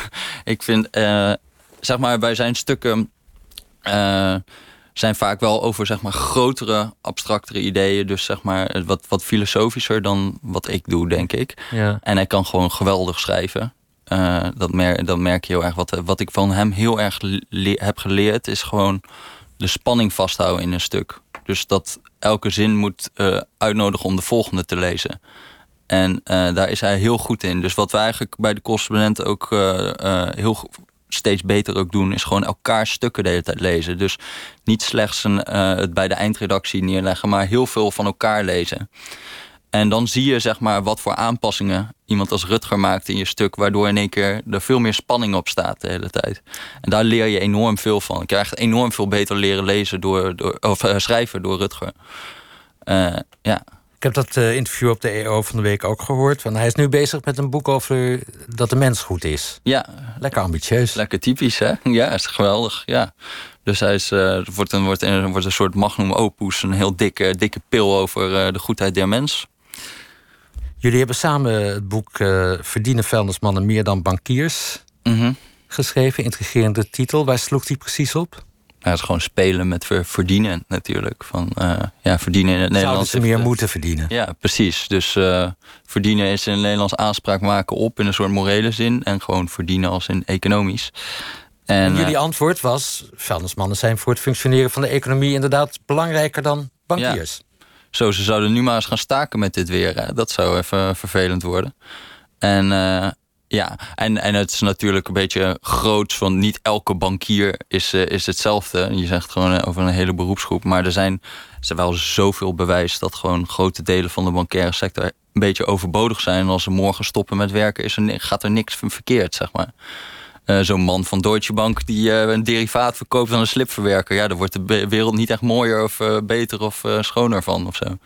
ik vind, uh, zeg maar, bij zijn stukken uh, zijn vaak wel over zeg maar, grotere, abstractere ideeën. Dus zeg maar wat, wat filosofischer dan wat ik doe, denk ik. Ja. En hij kan gewoon geweldig schrijven. dat, mer dat merk je heel erg. Wat, wat ik van hem heel erg heb geleerd, is gewoon de spanning vasthouden in een stuk. Dus dat elke zin moet uitnodigen om de volgende te lezen. En uh, daar is hij heel goed in. Dus wat we eigenlijk bij de correspondenten ook uh, uh, heel steeds beter ook doen, is gewoon elkaar stukken de hele tijd lezen. Dus niet slechts een, het bij de eindredactie neerleggen, maar heel veel van elkaar lezen. En dan zie je zeg maar wat voor aanpassingen iemand als Rutger maakt in je stuk, waardoor in één keer er veel meer spanning op staat de hele tijd. En daar leer je enorm veel van. Je krijgt enorm veel beter leren lezen door, door of schrijven door Rutger. ja. Ik heb dat uh, interview op de EO van de week ook gehoord. Van, hij is nu bezig met een boek over dat de mens goed is. Ja. Lekker ambitieus. Lekker typisch, hè? Ja, is geweldig. Ja. Dus hij is, uh, wordt, een, wordt, een, wordt een soort magnum opus. Een heel dikke, dikke pil over uh, de goedheid der mens. Jullie hebben samen het boek Verdienen vuilnismannen meer dan bankiers mm -hmm. geschreven. Intrigerende titel. Waar sloeg die precies op? Nou, is gewoon spelen met verdienen natuurlijk. Van, ja, verdienen in het Nederlands. Zouden ze meer moeten verdienen? Ja, precies. Dus verdienen is in het Nederlands aanspraak maken op in een soort morele zin. En gewoon verdienen als in economisch. En, jullie antwoord was: vuilnismannen zijn voor het functioneren van de economie inderdaad belangrijker dan bankiers. Zo, ze zouden nu maar eens gaan staken met dit weer. Hè. Dat zou even vervelend worden. En ja, en, en het is natuurlijk een beetje groots van niet elke bankier is, uh, is hetzelfde. Je zegt gewoon eh, over een hele beroepsgroep. Maar er zijn, er wel zoveel bewijs dat gewoon grote delen van de bankaire sector een beetje overbodig zijn. En als ze morgen stoppen met werken, is er, gaat er niks verkeerd, zeg maar. Uh, Zo'n man van Deutsche Bank die een derivaat verkoopt aan een slipverwerker. Ja, daar wordt de wereld niet echt mooier of beter of schoner van of zo.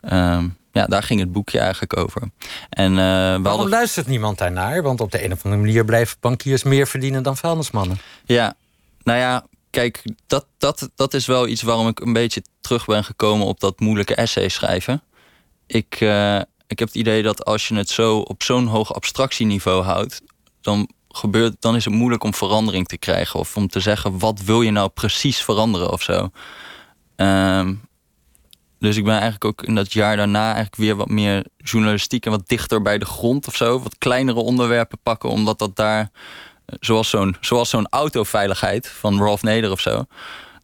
Ehm, ja, daar ging het boekje eigenlijk over. En, uh, Waarom hadden... luistert niemand daarnaar? Want op de een of andere manier blijven bankiers meer verdienen dan vuilnismannen. Ja, nou ja, kijk, dat, dat, dat is wel iets waarom ik een beetje terug ben gekomen op dat moeilijke essay schrijven. Ik, uh, ik heb het idee dat als je het zo op zo'n hoog abstractieniveau houdt, dan, gebeurt, dan is het moeilijk om verandering te krijgen. Of om te zeggen, wat wil je nou precies veranderen of zo. Um, dus ik ben eigenlijk ook in dat jaar daarna eigenlijk weer wat meer journalistiek en wat dichter bij de grond of zo. Wat kleinere onderwerpen pakken, omdat dat daar, eh, zoals zo'n zoals zo'n autoveiligheid van Rolf Neder of zo,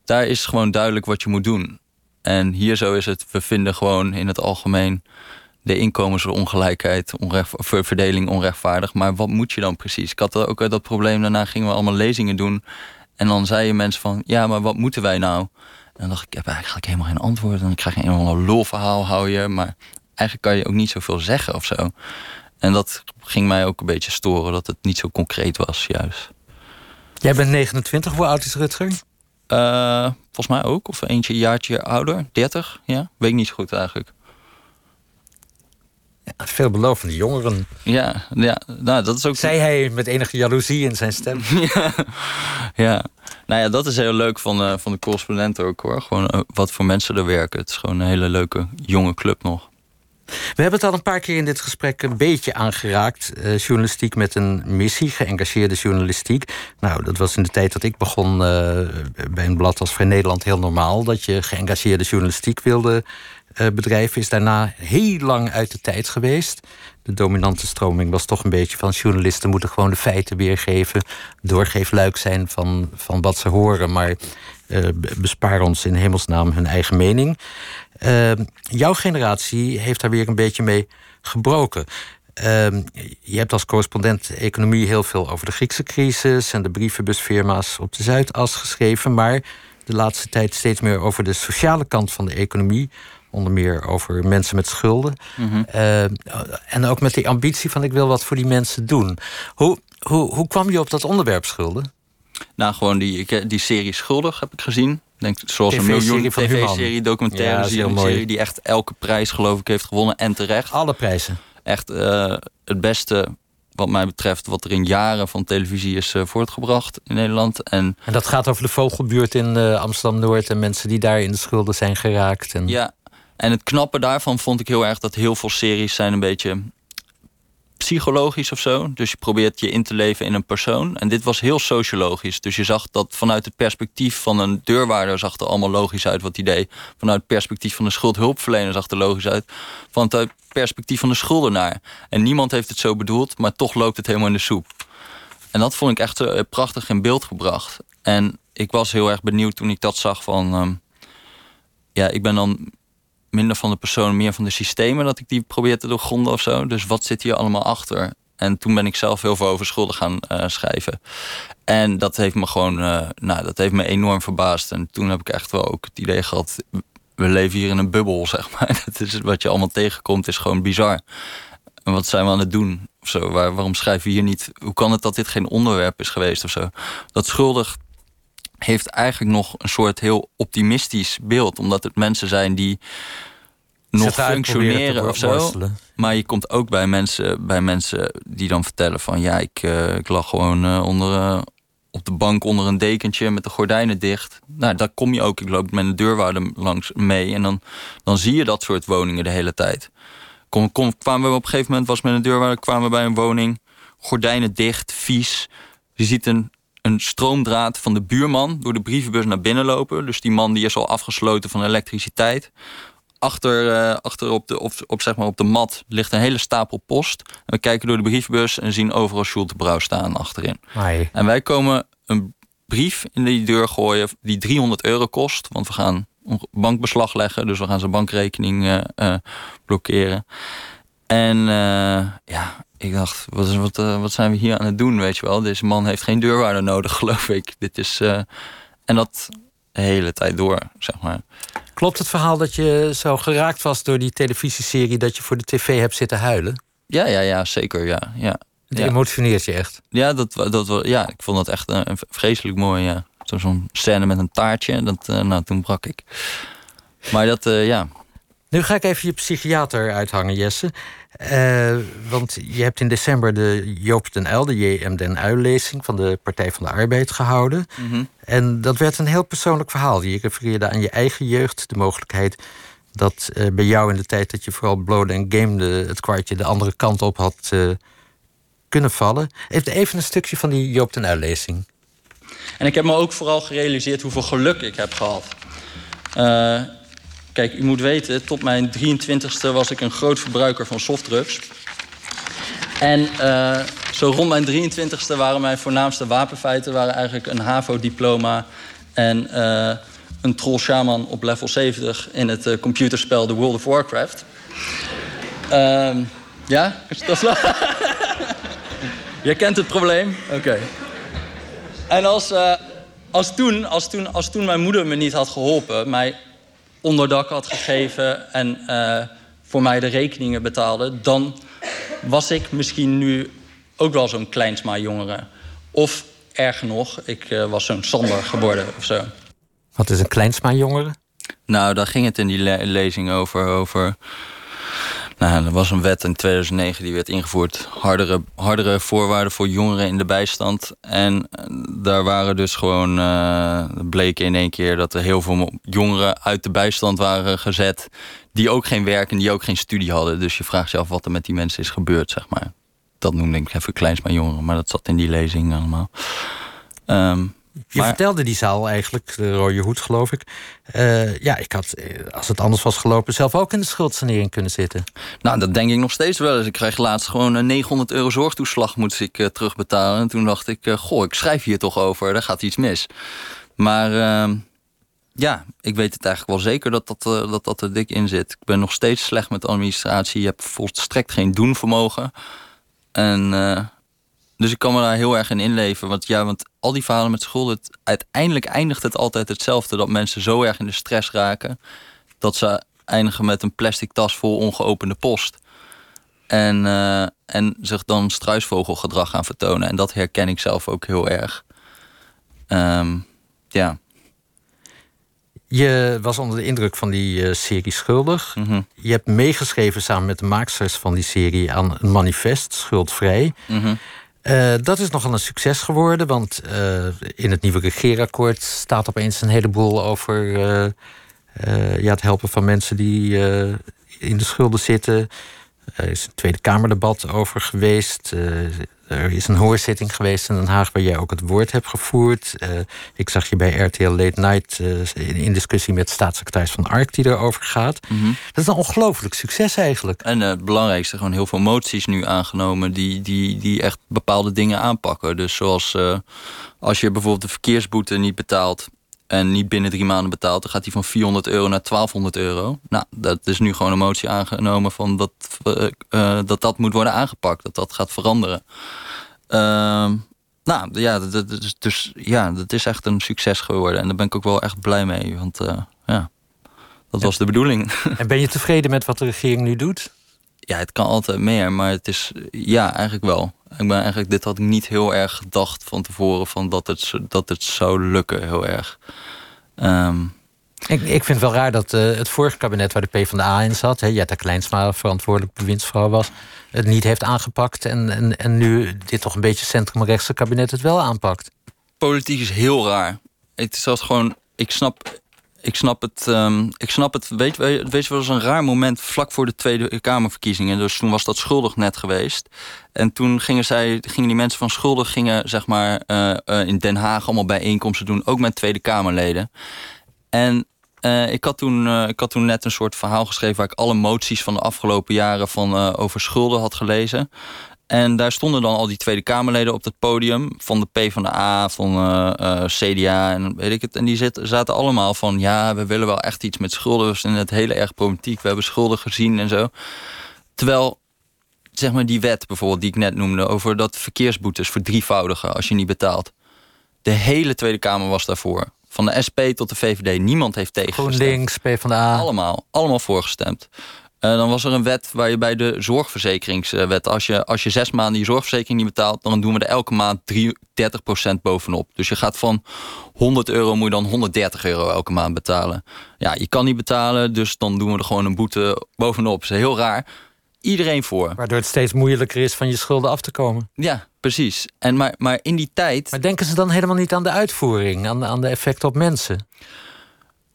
daar is gewoon duidelijk wat je moet doen. En hier zo is het, we vinden gewoon in het algemeen de inkomensongelijkheid, verdeling onrechtvaardig. Maar wat moet je dan precies? Ik had ook dat probleem, daarna gingen we allemaal lezingen doen. En dan zeiden mensen van, ja, maar wat moeten wij nou? Dan dacht ik, ik heb eigenlijk helemaal geen antwoord. En ik krijg een of lulverhaal, hou je. Maar eigenlijk kan je ook niet zoveel zeggen of zo. En dat ging mij ook een beetje storen, dat het niet zo concreet was, juist. Jij bent 29, hoe oud is Rutger? Uh, volgens mij ook, of eentje een jaartje ouder, 30, ja. Weet ik niet zo goed eigenlijk. Veelbelovende jongeren. Ja, ja nou, dat is ook. Zei hij met enige jaloezie in zijn stem. ja, ja, nou ja, dat is heel leuk van, uh, van de correspondenten ook hoor. Gewoon uh, wat voor mensen er werken. Het is gewoon een hele leuke jonge club nog. We hebben het al een paar keer in dit gesprek een beetje aangeraakt. Uh, journalistiek met een missie, geëngageerde journalistiek. Nou, dat was in de tijd dat ik begon bij een blad als Vrij Nederland heel normaal. Dat je geëngageerde journalistiek wilde bedrijven. Is daarna heel lang uit de tijd geweest de dominante stroming was toch een beetje van journalisten moeten gewoon de feiten weergeven, doorgeefluik zijn van, van wat ze horen, maar uh, bespaar ons in hemelsnaam hun eigen mening. Uh, jouw generatie heeft daar weer een beetje mee gebroken. Uh, je hebt als correspondent economie heel veel over de Griekse crisis en de brievenbusfirma's op de Zuidas geschreven, maar de laatste tijd steeds meer over de sociale kant van de economie Onder meer over mensen met schulden. Mhm. Eh, en ook met die ambitie van ik wil wat voor die mensen doen. Hoe, hoe, hoe kwam je op dat onderwerp schulden? Nou, gewoon die, die serie Schuldig heb ik gezien. Denk, zoals een miljoen tv-serie, documentaire ja, serie, die echt elke prijs geloof ik heeft gewonnen en terecht. Alle prijzen. Echt uh, het beste wat mij betreft, wat er in jaren van televisie is uh, voortgebracht in Nederland. En, en dat gaat over de vogelbuurt in uh, Amsterdam-Noord en mensen die daar in de schulden zijn geraakt. En... Ja, en het knappe daarvan vond ik heel erg dat heel veel series zijn een beetje psychologisch of zo. Dus je probeert je in te leven in een persoon. En dit was heel sociologisch. Dus je zag dat vanuit het perspectief van een deurwaarder zag er allemaal logisch uit wat hij deed. Vanuit het perspectief van een schuldhulpverlener zag er logisch uit. Vanuit het perspectief van de schuldenaar. En niemand heeft het zo bedoeld, maar toch loopt het helemaal in de soep. En dat vond ik echt uh, prachtig in beeld gebracht. En ik was heel erg benieuwd toen ik dat zag van... Uh, ja, ik ben dan minder van de persoon, meer van de systemen, dat ik die probeer te doorgronden of zo. Dus wat zit hier allemaal achter? En toen ben ik zelf heel veel over schulden gaan uh, schrijven. En dat heeft me gewoon, uh, nou, dat heeft me enorm verbaasd. En toen heb ik echt wel ook het idee gehad, we leven hier in een bubbel, zeg maar. Dat is wat je allemaal tegenkomt, is gewoon bizar. En wat zijn we aan het doen? Of zo? Waar, waarom schrijven we hier niet? Hoe kan het dat dit geen onderwerp is geweest of zo? Dat schuldig heeft eigenlijk nog een soort heel optimistisch beeld. Omdat het mensen zijn die nog functioneren of zo. Maar je komt ook bij mensen, bij mensen die dan vertellen van... ja, ik, uh, ik lag gewoon uh, onder, uh, op de bank onder een dekentje met de gordijnen dicht. Nou, daar kom je ook. Ik loop met een deurwaarde langs mee. En dan, dan zie je dat soort woningen de hele tijd. Kom, kom, kwamen we op een gegeven moment, was met een deurwaarde... kwamen we bij een woning, gordijnen dicht, vies. Je ziet een een stroomdraad van de buurman door de brievenbus naar binnen lopen. Dus die man die is al afgesloten van elektriciteit. Achter, uh, achter op, de, op, op, zeg maar op de mat ligt een hele stapel post. En we kijken door de brievenbus en zien overal Brouw staan achterin. En wij komen een brief in die deur gooien die 300 euro kost. Want we gaan bankbeslag leggen, dus we gaan zijn bankrekening uh, uh, blokkeren. En ja, ik dacht, wat, is, wat, wat zijn we hier aan het doen, weet je wel? Deze man heeft geen deurwaarder nodig, geloof ik. Dit is, en dat de hele tijd door, zeg maar. Klopt het verhaal dat je zo geraakt was door die televisieserie... dat je voor de tv hebt zitten huilen? Ja, ja, ja zeker, ja. ja. Het emotioneert je echt? Ja, dat, dat, ja ik vond dat echt een, vreselijk mooi, ja. Zo'n scène met een taartje, dat, nou, toen brak ik. Maar dat, uh, ja. Nu ga ik even je psychiater uithangen, Jesse. Uh, want je hebt in december de Joop den Uyl, de JM den Uyl-lezing... van de Partij van de Arbeid gehouden. Mm -hmm. En dat werd een heel persoonlijk verhaal. Je refereerde aan je eigen jeugd, de mogelijkheid dat uh, bij jou in de tijd... dat je vooral blode en gamede het kwartje de andere kant op had kunnen vallen. Even een stukje van die Joop den Uyl-lezing. En ik heb me ook vooral gerealiseerd hoeveel geluk ik heb gehad. Kijk, u moet weten, tot mijn 23ste was ik een groot verbruiker van softdrugs. En uh, zo rond mijn 23ste waren mijn voornaamste wapenfeiten... waren eigenlijk een HAVO-diploma en uh, een troll shaman op level 70... in het uh, computerspel The World of Warcraft. Ehm, ja, dat zo? Je kent het probleem? Oké. En als, als, toen, als, toen, als toen mijn moeder me niet had geholpen, mij onderdak had gegeven en uh, voor mij de rekeningen betaalde, dan was ik misschien nu ook wel zo'n kleinsma jongere. Of erger nog, ik uh, was zo'n Sander geworden of zo. Wat is een kleinsma jongere? Nou, daar ging het in die le lezing over. over nou, er was een wet in 2009 die werd ingevoerd. Hardere, hardere voorwaarden voor jongeren in de bijstand. En daar waren dus gewoon... Uh, bleek in één keer dat er heel veel jongeren uit de bijstand waren gezet... die ook geen werk en die ook geen studie hadden. Dus je vraagt je af wat er met die mensen is gebeurd, zeg maar. Dat noemde ik even kleinsma jongeren. Maar dat zat in die lezing allemaal. Um, je maar... vertelde die zaal eigenlijk, de rode hoed geloof ik. Uh, ja, ik had, als het anders was gelopen, zelf ook in de schuldsanering kunnen zitten. Nou, dat denk ik nog steeds wel eens. Ik kreeg laatst gewoon een 900 euro zorgtoeslag moest ik uh, terugbetalen. En toen dacht ik, uh, goh, ik schrijf hier toch over, daar gaat iets mis. Maar ehm, ja, ik weet het eigenlijk wel zeker dat dat, dat dat er dik in zit. Ik ben nog steeds slecht met administratie. Je hebt volstrekt geen doenvermogen. En dus ik kan me daar heel erg in inleven. Want ja, want al die verhalen met school, het, uiteindelijk eindigt het altijd hetzelfde. Dat mensen zo erg in de stress raken. Dat ze eindigen met een plastic tas vol ongeopende post. En, uh, en zich dan struisvogelgedrag gaan vertonen. En dat herken ik zelf ook heel erg. Um, ja. Je was onder de indruk van die uh, serie Schuldig. Mm -hmm. Je hebt meegeschreven samen met de maaksters van die serie aan een manifest, Schuldvrij. Mm -hmm. Uh, dat is nogal een succes geworden, want uh, in het nieuwe regeerakkoord staat opeens een heleboel over uh, ja, het helpen van mensen die in de schulden zitten. Er is een Tweede Kamerdebat over geweest. Er is een hoorzitting geweest in Den Haag waar jij ook het woord hebt gevoerd. Uh, ik zag je bij RTL Late Night uh, in discussie met staatssecretaris Van Ark die erover gaat. Mm -hmm. Dat is een ongelooflijk succes eigenlijk. En uh, het belangrijkste, gewoon heel veel moties nu aangenomen die, die, die echt bepaalde dingen aanpakken. Dus zoals als je bijvoorbeeld de verkeersboete niet betaalt en niet binnen drie maanden betaalt, dan gaat hij van 400 euro naar 1200 euro. Nou, dat is nu gewoon een motie aangenomen van dat uh, dat, dat moet worden aangepakt, dat dat gaat veranderen. Uh, nou ja dat, dat, dus, ja, dat is echt een succes geworden. En daar ben ik ook wel echt blij mee. Want uh, ja, dat was de bedoeling. En ben je tevreden met wat de regering nu doet? Ja, het kan altijd meer, maar het is ja, eigenlijk wel. Ik ben eigenlijk, dit had ik niet heel erg gedacht van tevoren van dat het, dat het zou lukken, heel erg. Um, ik, ik vind het wel raar dat uh, het vorige kabinet waar de PvdA in zat, hè, Jetta Kleinsma verantwoordelijk bewindsvrouw was, het niet heeft aangepakt. En, en, en nu dit toch een beetje centrumrechtse kabinet het wel aanpakt. Politiek is heel raar. Het is als gewoon, ik snap ik snap het. Um, ik snap het. Weet, weet, je wel, was een raar moment vlak voor de Tweede Kamerverkiezingen. Dus toen was dat schuldig net geweest. En toen gingen, zij, gingen die mensen van schuldig gingen, zeg maar, uh, uh, in Den Haag allemaal bijeenkomsten doen. Ook met Tweede Kamerleden. En uh, ik, had toen, ik had toen net een soort verhaal geschreven waar ik alle moties van de afgelopen jaren van, over schulden had gelezen. En daar stonden dan al die Tweede Kamerleden op het podium. Van de PvdA, van uh, uh, CDA en weet ik het. En die zit, zaten allemaal van... ja, we willen wel echt iets met schulden. We zijn het hele erg problematiek. We hebben schulden gezien en zo. Terwijl, zeg maar die wet bijvoorbeeld die ik net noemde... over dat verkeersboetes verdrievoudigen als je niet betaalt. De hele Tweede Kamer was daarvoor. Van de SP tot de VVD. Niemand heeft tegengestemd. GroenLinks, PvdA. Allemaal. Allemaal voorgestemd. Uh, dan was er een wet waar je bij de zorgverzekeringswet... als je, als je zes maanden je zorgverzekering niet betaalt... dan doen we er elke maand 30% bovenop. Dus je gaat van 100 euro moet je dan 130 euro elke maand betalen. Ja, je kan niet betalen, dus dan doen we er gewoon een boete bovenop. Dat is heel raar. Iedereen voor. Waardoor het steeds moeilijker is van je schulden af te komen. Ja, precies. En maar, maar in die tijd... Maar denken ze dan helemaal niet aan de uitvoering? Aan de, aan de effecten op mensen?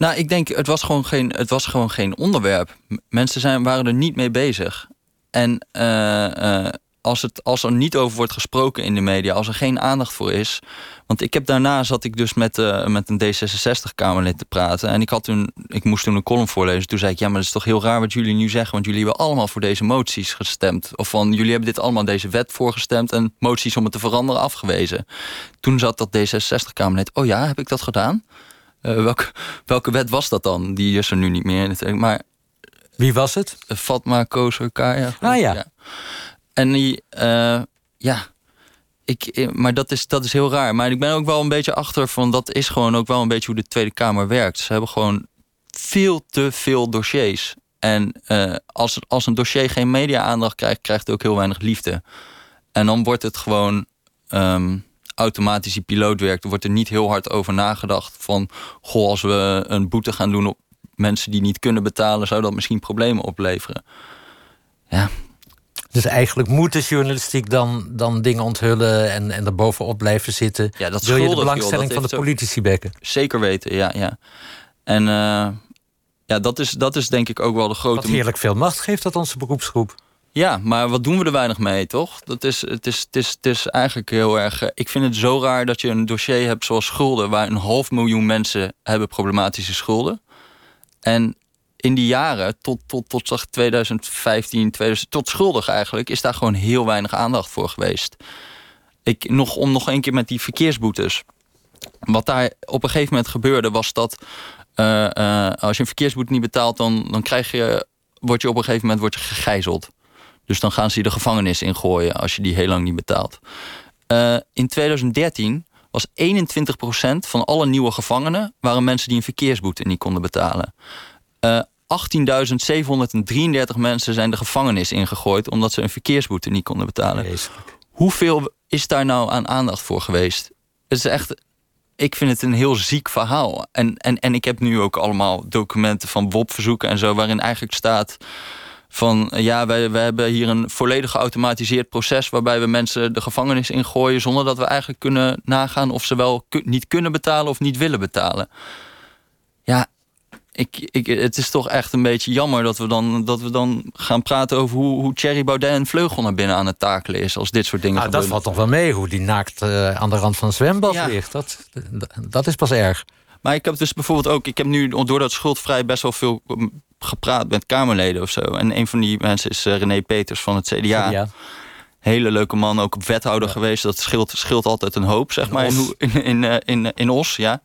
Nou, ik denk, het was gewoon geen, het was gewoon geen onderwerp. Mensen zijn, waren er niet mee bezig. En uh, uh, als, het, als er niet over wordt gesproken in de media, als er geen aandacht voor is. Want ik heb daarna zat ik dus met, uh, met een D66-Kamerlid te praten. En ik, had toen, ik moest toen een column voorlezen. Toen zei ik, ja, maar het is toch heel raar wat jullie nu zeggen. Want jullie hebben allemaal voor deze moties gestemd. Of van, jullie hebben dit allemaal deze wet voorgestemd. En moties om het te veranderen afgewezen. Toen zat dat D66-Kamerlid, oh ja, heb ik dat gedaan? Uh, welke, welke wet was dat dan? Die is er nu niet meer. Maar, Wie was het? Fatma Kozo Kaya. Ah ja. ja. En die, uh, ja, ik, maar dat is, dat is heel raar. Maar ik ben ook wel een beetje achter van dat is gewoon ook wel een beetje hoe de Tweede Kamer werkt. Ze hebben gewoon veel te veel dossiers. En uh, als, als een dossier geen media-aandacht krijgt, krijgt het ook heel weinig liefde. En dan wordt het gewoon. Um, automatisch die piloot werkt, wordt er niet heel hard over nagedacht van goh, als we een boete gaan doen op mensen die niet kunnen betalen, zou dat misschien problemen opleveren. Ja. Dus eigenlijk moet de journalistiek dan, dan dingen onthullen en, en er bovenop blijven zitten. Ja, dat Wil je de belangstelling joh, van de politici bekken? Zeker weten, ja. ja. En uh, ja, dat is, dat is denk ik ook wel de grote. Wat heerlijk veel macht geeft dat onze beroepsgroep. Ja, maar wat doen we er weinig mee, toch? Dat is, het, is, het, is, het is eigenlijk heel erg... Ik vind het zo raar dat je een dossier hebt zoals schulden... waar een half miljoen mensen hebben problematische schulden. En in die jaren, tot, tot, tot 2015, 2000, tot schuldig eigenlijk... is daar gewoon heel weinig aandacht voor geweest. Ik, nog, om nog een keer met die verkeersboetes. Wat daar op een gegeven moment gebeurde was dat... Uh, uh, als je een verkeersboete niet betaalt... dan, dan krijg je, word je op een gegeven moment word je gegijzeld. Dus dan gaan ze je de gevangenis ingooien als je die heel lang niet betaalt. Uh, in 2013 was 21% van alle nieuwe gevangenen... waren mensen die een verkeersboete niet konden betalen. Uh, 18.733 mensen zijn de gevangenis ingegooid... omdat ze een verkeersboete niet konden betalen. Wezenlijk. Hoeveel is daar nou aan aandacht voor geweest? Het is echt... Ik vind het een heel ziek verhaal. En, en, en ik heb nu ook allemaal documenten van WOP-verzoeken en zo... waarin eigenlijk staat van ja, wij, wij hebben hier een volledig geautomatiseerd proces waarbij we mensen de gevangenis ingooien zonder dat we eigenlijk kunnen nagaan of ze wel niet kunnen betalen of niet willen betalen. Ja, ik, ik, het is toch echt een beetje jammer dat we dan, dat we dan gaan praten over hoe, hoe Thierry Baudet een vleugel naar binnen aan het takelen is als dit soort dingen nou, Dat valt toch wel mee, hoe die naakt uh, aan de rand van een zwembad ja. ligt. Dat, dat is pas erg. Maar ik heb dus bijvoorbeeld ook, ik heb nu door dat schuldvrij best wel veel gepraat met Kamerleden of zo. En een van die mensen is uh, René Peters van het CDA. CDA. Hele leuke man, ook wethouder ja. geweest. Dat scheelt, scheelt altijd een hoop, zeg in maar, Os. in, in, in, in, in Os, ja.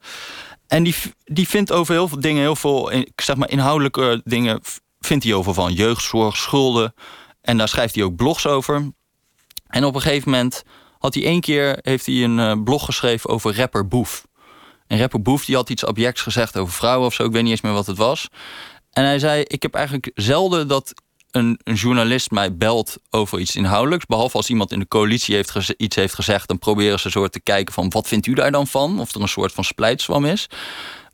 En die, die vindt over heel veel dingen, heel veel zeg maar, inhoudelijke dingen, vindt hij over van jeugdzorg, schulden. En daar schrijft hij ook blogs over. En op een gegeven moment had hij één keer heeft hij een uh, blog geschreven over rapper Boef. En rapper Boef die had iets objects gezegd over vrouwen of zo. Ik weet niet eens meer wat het was. En hij zei, ik heb eigenlijk zelden dat een, een, journalist mij belt over iets inhoudelijks. Behalve als iemand in de coalitie heeft iets heeft gezegd... dan proberen ze soort te kijken van, wat vindt u daar dan van? Of er een soort van splijtswam is.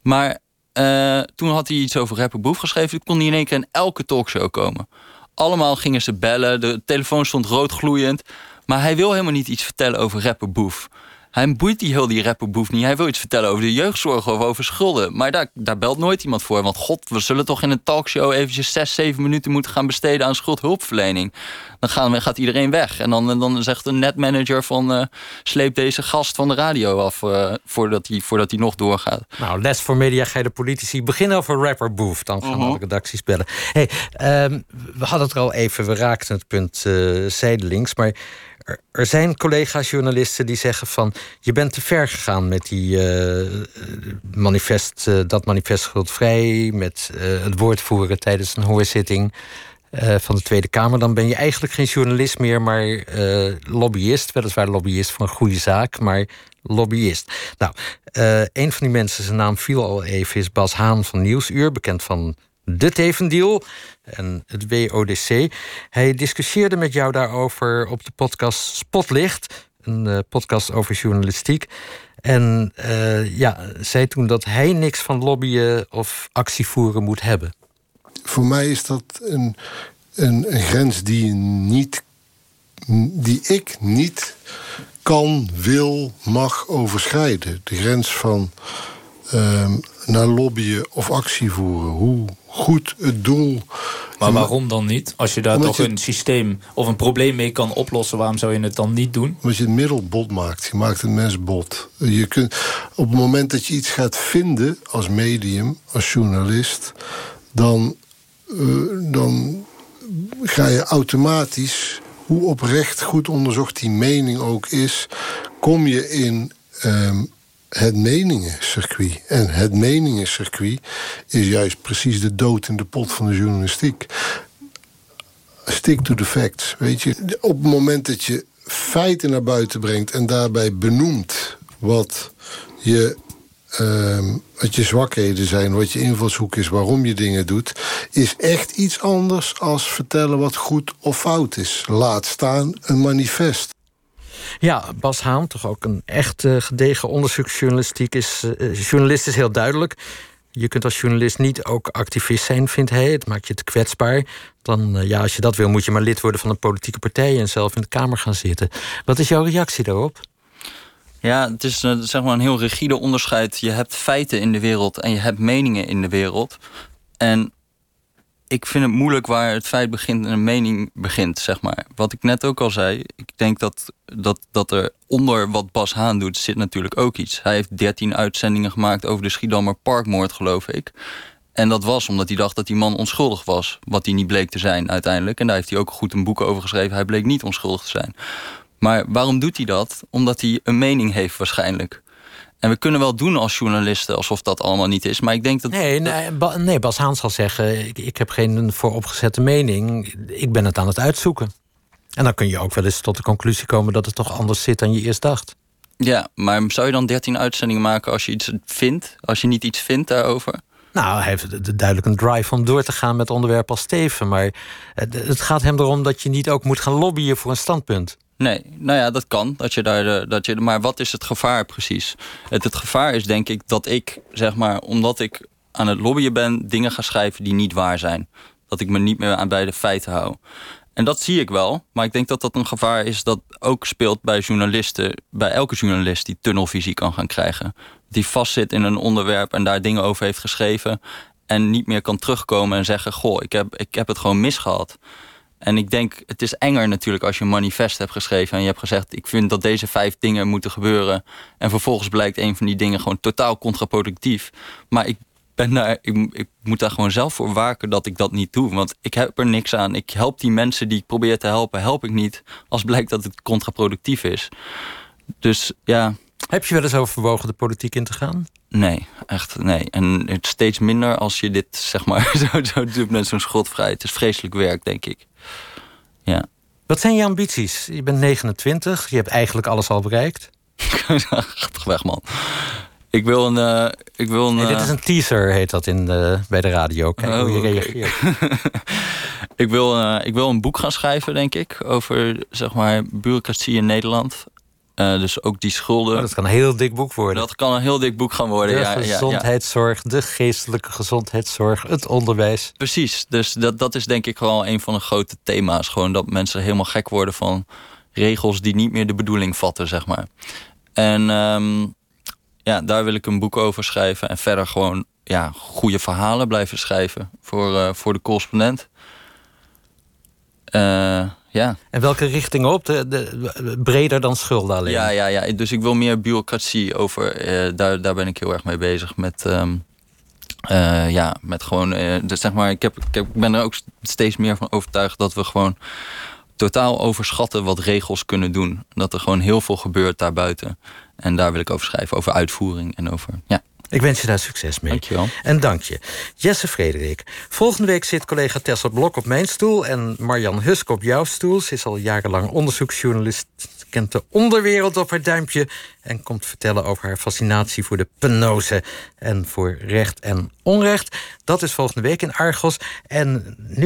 Maar uh, toen had hij iets over rapper Boef geschreven. Toen kon hij in één keer in elke talkshow komen. Allemaal gingen ze bellen, de telefoon stond rood gloeiend. Maar hij wil helemaal niet iets vertellen over rapper Boef. Hij boeit die heel die rapperboef niet. Hij wil iets vertellen over de jeugdzorg of over schulden. Maar daar, daar belt nooit iemand voor. Want god, we zullen toch in een talkshow eventjes zes, zeven minuten moeten gaan besteden aan schuldhulpverlening. Dan gaan, gaat iedereen weg. En dan, dan zegt de netmanager van uh, sleep deze gast van de radio af uh, voordat hij voordat hij nog doorgaat. Nou, les voor media ga je de politici beginnen over rapperboef. Dan gaan -huh. de redacties bellen. Hey, um, we hadden het er al even, we raakten het punt uh, zijdelings. Maar er, zijn collega-journalisten die zeggen van... je bent te ver gegaan met die uh, manifest, uh, dat manifest schuldvrij... met het woord voeren tijdens een hoorzitting van de Tweede Kamer. Dan ben je eigenlijk geen journalist meer, maar lobbyist. Weliswaar lobbyist van een goede zaak, maar lobbyist. Nou, een van die mensen, zijn naam viel al even... is Bas Haan van Nieuwsuur, bekend van de Tevendeal en het WODC. Hij discussieerde met jou daarover op de podcast Spotlicht, een uh, podcast over journalistiek. En uh, ja, zei toen dat hij niks van lobbyen of actievoeren moet hebben. Voor mij is dat een, een, grens die, niet, die ik niet kan, wil, mag overschrijden. De grens van um, naar lobbyen of actie voeren. Hoe goed het doel. Maar waarom dan niet? Als je daar toch je, een systeem of een probleem mee kan oplossen, waarom zou je het dan niet doen? Omdat je het middel bot maakt. Je maakt een mens bot. Je kunt, op het moment dat je iets gaat vinden als medium, als journalist, dan, uh, dan ga je automatisch, hoe oprecht goed onderzocht die mening ook is, kom je in. Um, het meningencircuit. En het meningencircuit is juist precies de dood in de pot van de journalistiek. Stick to the facts. Weet je, op het moment dat je feiten naar buiten brengt en daarbij benoemt wat je. Uh, wat je zwakheden zijn, wat je invalshoek is, waarom je dingen doet, is echt iets anders als vertellen wat goed of fout is. Laat staan een manifest. Ja, Bas Haan, toch ook een echt uh, gedegen onderzoeksjournalistiek is, uh, journalist is heel duidelijk. Je kunt als journalist niet ook activist zijn, vindt hij. Het maakt je te kwetsbaar. Dan, uh, ja, als je dat wil, moet je maar lid worden van een politieke partij en zelf in de Kamer gaan zitten. Wat is jouw reactie daarop? Ja, het is zeg maar een heel rigide onderscheid. Je hebt feiten in de wereld en je hebt meningen in de wereld. En ik vind het moeilijk waar het feit begint en een mening begint, zeg maar. Wat ik net ook al zei, ik denk dat, dat, dat er onder wat Bas Haan doet, zit natuurlijk ook iets. Hij heeft 13 uitzendingen gemaakt over de Schiedammer Parkmoord, geloof ik. En dat was omdat hij dacht dat die man onschuldig was. Wat hij niet bleek te zijn uiteindelijk. En daar heeft hij ook goed een boek over geschreven. Hij bleek niet onschuldig te zijn. Maar waarom doet hij dat? Omdat hij een mening heeft waarschijnlijk. En we kunnen wel doen als journalisten alsof dat allemaal niet is. Maar ik denk dat. Nee, nee, ba nee Bas Haan zal zeggen: ik, ik heb geen vooropgezette mening. Ik ben het aan het uitzoeken. En dan kun je ook wel eens tot de conclusie komen dat het toch anders zit dan je eerst dacht. Ja, maar zou je dan 13 uitzendingen maken als je iets vindt? Als je niet iets vindt daarover? Nou, hij heeft duidelijk een drive om door te gaan met onderwerpen als Steven. Maar het gaat hem erom dat je niet ook moet gaan lobbyen voor een standpunt. Nee, nou ja, dat kan. Dat je daar, dat je, maar wat is het gevaar precies? Het, het gevaar is denk ik dat ik, zeg maar, omdat ik aan het lobbyen ben, dingen ga schrijven die niet waar zijn. Dat ik me niet meer aan bij de feiten hou. En dat zie ik wel, maar ik denk dat dat een gevaar is dat ook speelt bij journalisten, bij elke journalist die tunnelvisie kan gaan krijgen. Die vastzit in een onderwerp en daar dingen over heeft geschreven en niet meer kan terugkomen en zeggen: Goh, ik heb, ik heb het gewoon misgehad. En ik denk, het is enger natuurlijk als je een manifest hebt geschreven... en je hebt gezegd, ik vind dat deze vijf dingen moeten gebeuren... en vervolgens blijkt een van die dingen gewoon totaal contraproductief. Maar ik, ben daar, ik, ik moet daar gewoon zelf voor waken dat ik dat niet doe. Want ik heb er niks aan. Ik help die mensen die ik probeer te helpen, help ik niet... als blijkt dat het contraproductief is. Dus ja... Heb je wel eens overwogen de politiek in te gaan? Nee, echt nee. En het steeds minder als je dit zeg maar zo, zo doet met zo'n schotvrij. Het is vreselijk werk, denk ik. Ja. Wat zijn je ambities? Je bent 29, je hebt eigenlijk alles al bereikt. Ga toch weg, man. Ik wil een. Uh, ik wil een nee, dit is een teaser, heet dat in de, bij de radio. Kijk oh, hoe je okay. reageert. ik, wil, uh, ik wil een boek gaan schrijven, denk ik. Over zeg maar bureaucratie in Nederland. Uh, dus ook die schulden. Oh, dat kan een heel dik boek worden. Dat kan een heel dik boek gaan worden. De ja, gezondheidszorg, ja, ja. de geestelijke gezondheidszorg, het onderwijs. Precies. Dus dat, dat is denk ik wel een van de grote thema's. Gewoon dat mensen helemaal gek worden van regels die niet meer de bedoeling vatten, zeg maar. En ehm, ja, daar wil ik een boek over schrijven. En verder gewoon ja, goede verhalen blijven schrijven voor, uh, voor de correspondent. Uh, ja. En welke richting op? De, de, breder dan schulden alleen? Ja, ja, ja, dus ik wil meer bureaucratie over. Uh, daar, daar ben ik heel erg mee bezig. Met, um, ja, met gewoon. dus zeg maar, ik, heb, ik, heb, ik ben er ook steeds meer van overtuigd dat we gewoon totaal overschatten wat regels kunnen doen. Dat er gewoon heel veel gebeurt daarbuiten. En daar wil ik over schrijven, over uitvoering en over. Ja. Ik wens je daar succes mee. Dankjewel. En dank je. Jesse Frederik. Volgende week zit collega Tessa Blok op mijn stoel... en Marjan Husk op jouw stoel. Ze is al jarenlang onderzoeksjournalist... kent de onderwereld op haar duimpje... en komt vertellen over haar fascinatie voor de penose... en voor recht en onrecht. Dat is volgende week in Argos. En nu